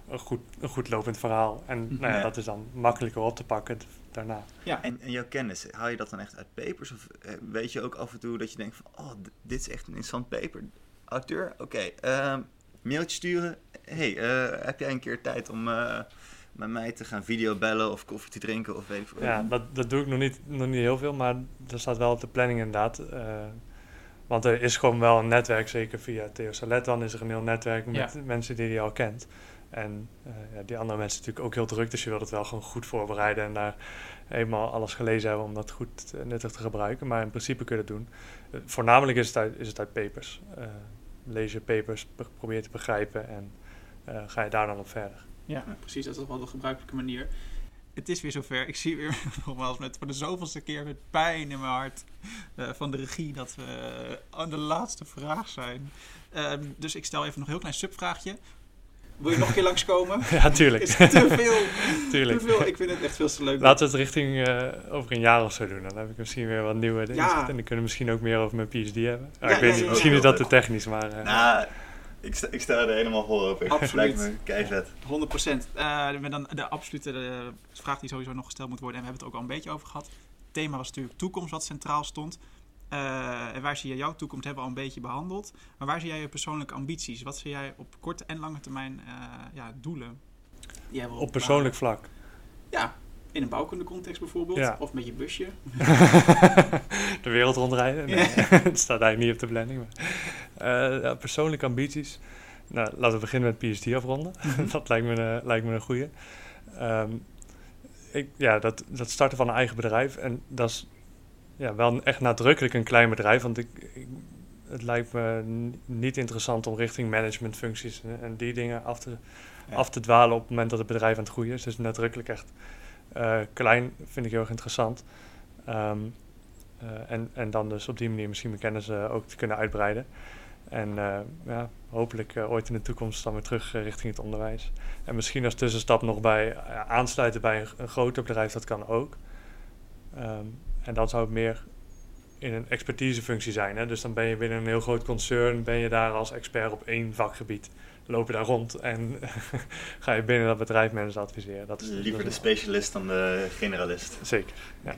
een goed, een goed lopend verhaal. En nou ja, Ja. dat is dan makkelijker op te pakken daarna. Ja, En, en jouw kennis, haal je dat dan echt uit papers? Of eh, weet je ook af en toe dat je denkt van, oh, dit is echt een interessant paper. Auteur, oké. ehm, mailtje sturen. hey, eh, heb jij een keer tijd om eh, met mij te gaan videobellen of koffie te drinken of weet ik veel. Ja, dat, dat doe ik nog niet, nog niet heel veel, maar dat staat wel op de planning inderdaad. Eh, want er is gewoon wel een netwerk, zeker via Theo Salet dan is er een heel netwerk met mensen die hij al kent. En eh, ja, die andere mensen natuurlijk ook heel druk, dus je wilt het wel gewoon goed voorbereiden en daar helemaal alles gelezen hebben om dat goed nuttig te gebruiken. Maar in principe kun je dat doen. Voornamelijk is het uit, is het uit papers. Lees je papers, pro- probeer te begrijpen en eh, ga je daar dan op verder. Ja, precies. Dat is wel de gebruikelijke manier. Het is weer zover. Ik zie weer <laughs> nogmaals met voor de zoveelste keer met pijn in mijn hart eh, van de regie dat we eh, aan de laatste vraag zijn. Ehm, dus ik stel even nog een heel klein subvraagje. Wil je nog een keer langskomen? <laughs> ja, tuurlijk. Is te veel? <laughs> tuurlijk. Te veel? Ik vind het echt veel te leuk. Laten we het richting eh, over een jaar of zo doen. Dan heb ik misschien weer wat nieuwe dingen. Ja. En dan kunnen we misschien ook meer over mijn PhD hebben. Ja, Ja, ik weet ja, niet, misschien is dat te technisch, maar... eh, Nou, ik, sta, ik sta er helemaal vol over. Absoluut. <laughs> Keivet. 100 procent. met dan de absolute eh, vraag die sowieso nog gesteld moet worden. En we hebben het ook al een beetje over gehad. Het thema was natuurlijk toekomst wat centraal stond. Eh, en waar zie je jouw toekomst? Hebben we al een beetje behandeld. Maar waar zie jij je persoonlijke ambities? Wat zie jij op korte en lange termijn eh, ja, doelen? We op persoonlijk vlak. Ja, in een bouwkundecontext bijvoorbeeld. Ja. Of met je busje. <laughs> <laughs> de wereld rondrijden. Nee, <laughs> het staat eigenlijk niet op de planning. Maar. Eh, ja, persoonlijke ambities. Nou, laten we beginnen met PhD afronden. dat lijkt me, een- lijkt me een goede. ik, ja, dat, dat starten van een eigen bedrijf. En dat is ja, wel echt nadrukkelijk een klein bedrijf. Want ik, ik- het lijkt me niet interessant om richting managementfuncties en, en die dingen af te, Ja. af te dwalen op het moment dat het bedrijf aan het groeien is. Dus nadrukkelijk echt eh, klein vind ik heel erg interessant. Ehm, eh, en, en dan dus op die manier misschien mijn kennis eh, ook te kunnen uitbreiden. En eh, ja, hopelijk eh, ooit in de toekomst dan weer terug eh, richting het onderwijs. En misschien als tussenstap nog bij eh, aansluiten bij een, een groter bedrijf, dat kan ook. Ehm, en dan zou het meer in een expertisefunctie zijn. Hè? Dus dan ben je binnen een heel groot concern, ben je daar als expert op één vakgebied. Loop je daar rond en <laughs> ga je binnen dat bedrijf mensen adviseren. Dat is, Liever de dat is- specialist dan de generalist. Zeker, ja.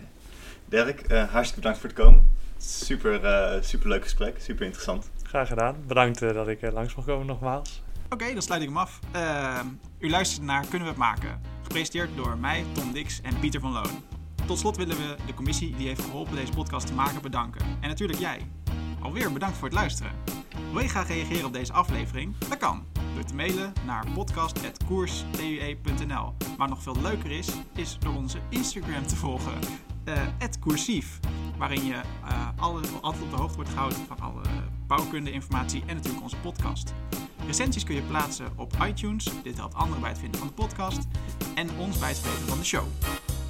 Dirk, eh, hartstikke bedankt voor het komen. Super, eh, super leuk gesprek, super interessant. Graag gedaan. Bedankt eh, dat ik eh, langs mocht komen nogmaals. Oké, dan sluit ik hem af. Ehm, u luistert naar Kunnen we het maken? Gepresenteerd door mij, Tom Dix en Pieter van Loon. Tot slot willen we de commissie die heeft geholpen deze podcast te maken bedanken. En natuurlijk jij. Alweer bedankt voor het luisteren. Wil je graag reageren op deze aflevering? Dat kan. Door te mailen naar podcast.koerstue.nl Maar nog veel leuker is, is door onze Instagram te volgen. @koersief. waarin je uh, altijd op de hoogte wordt gehouden van alle bouwkunde-informatie en natuurlijk onze podcast. Recensies kun je plaatsen op iTunes, dit helpt anderen bij het vinden van de podcast, en ons bij het spelen van de show.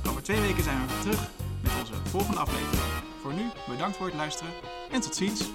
Over twee weken zijn we terug met onze volgende aflevering. Voor nu, bedankt voor het luisteren en tot ziens!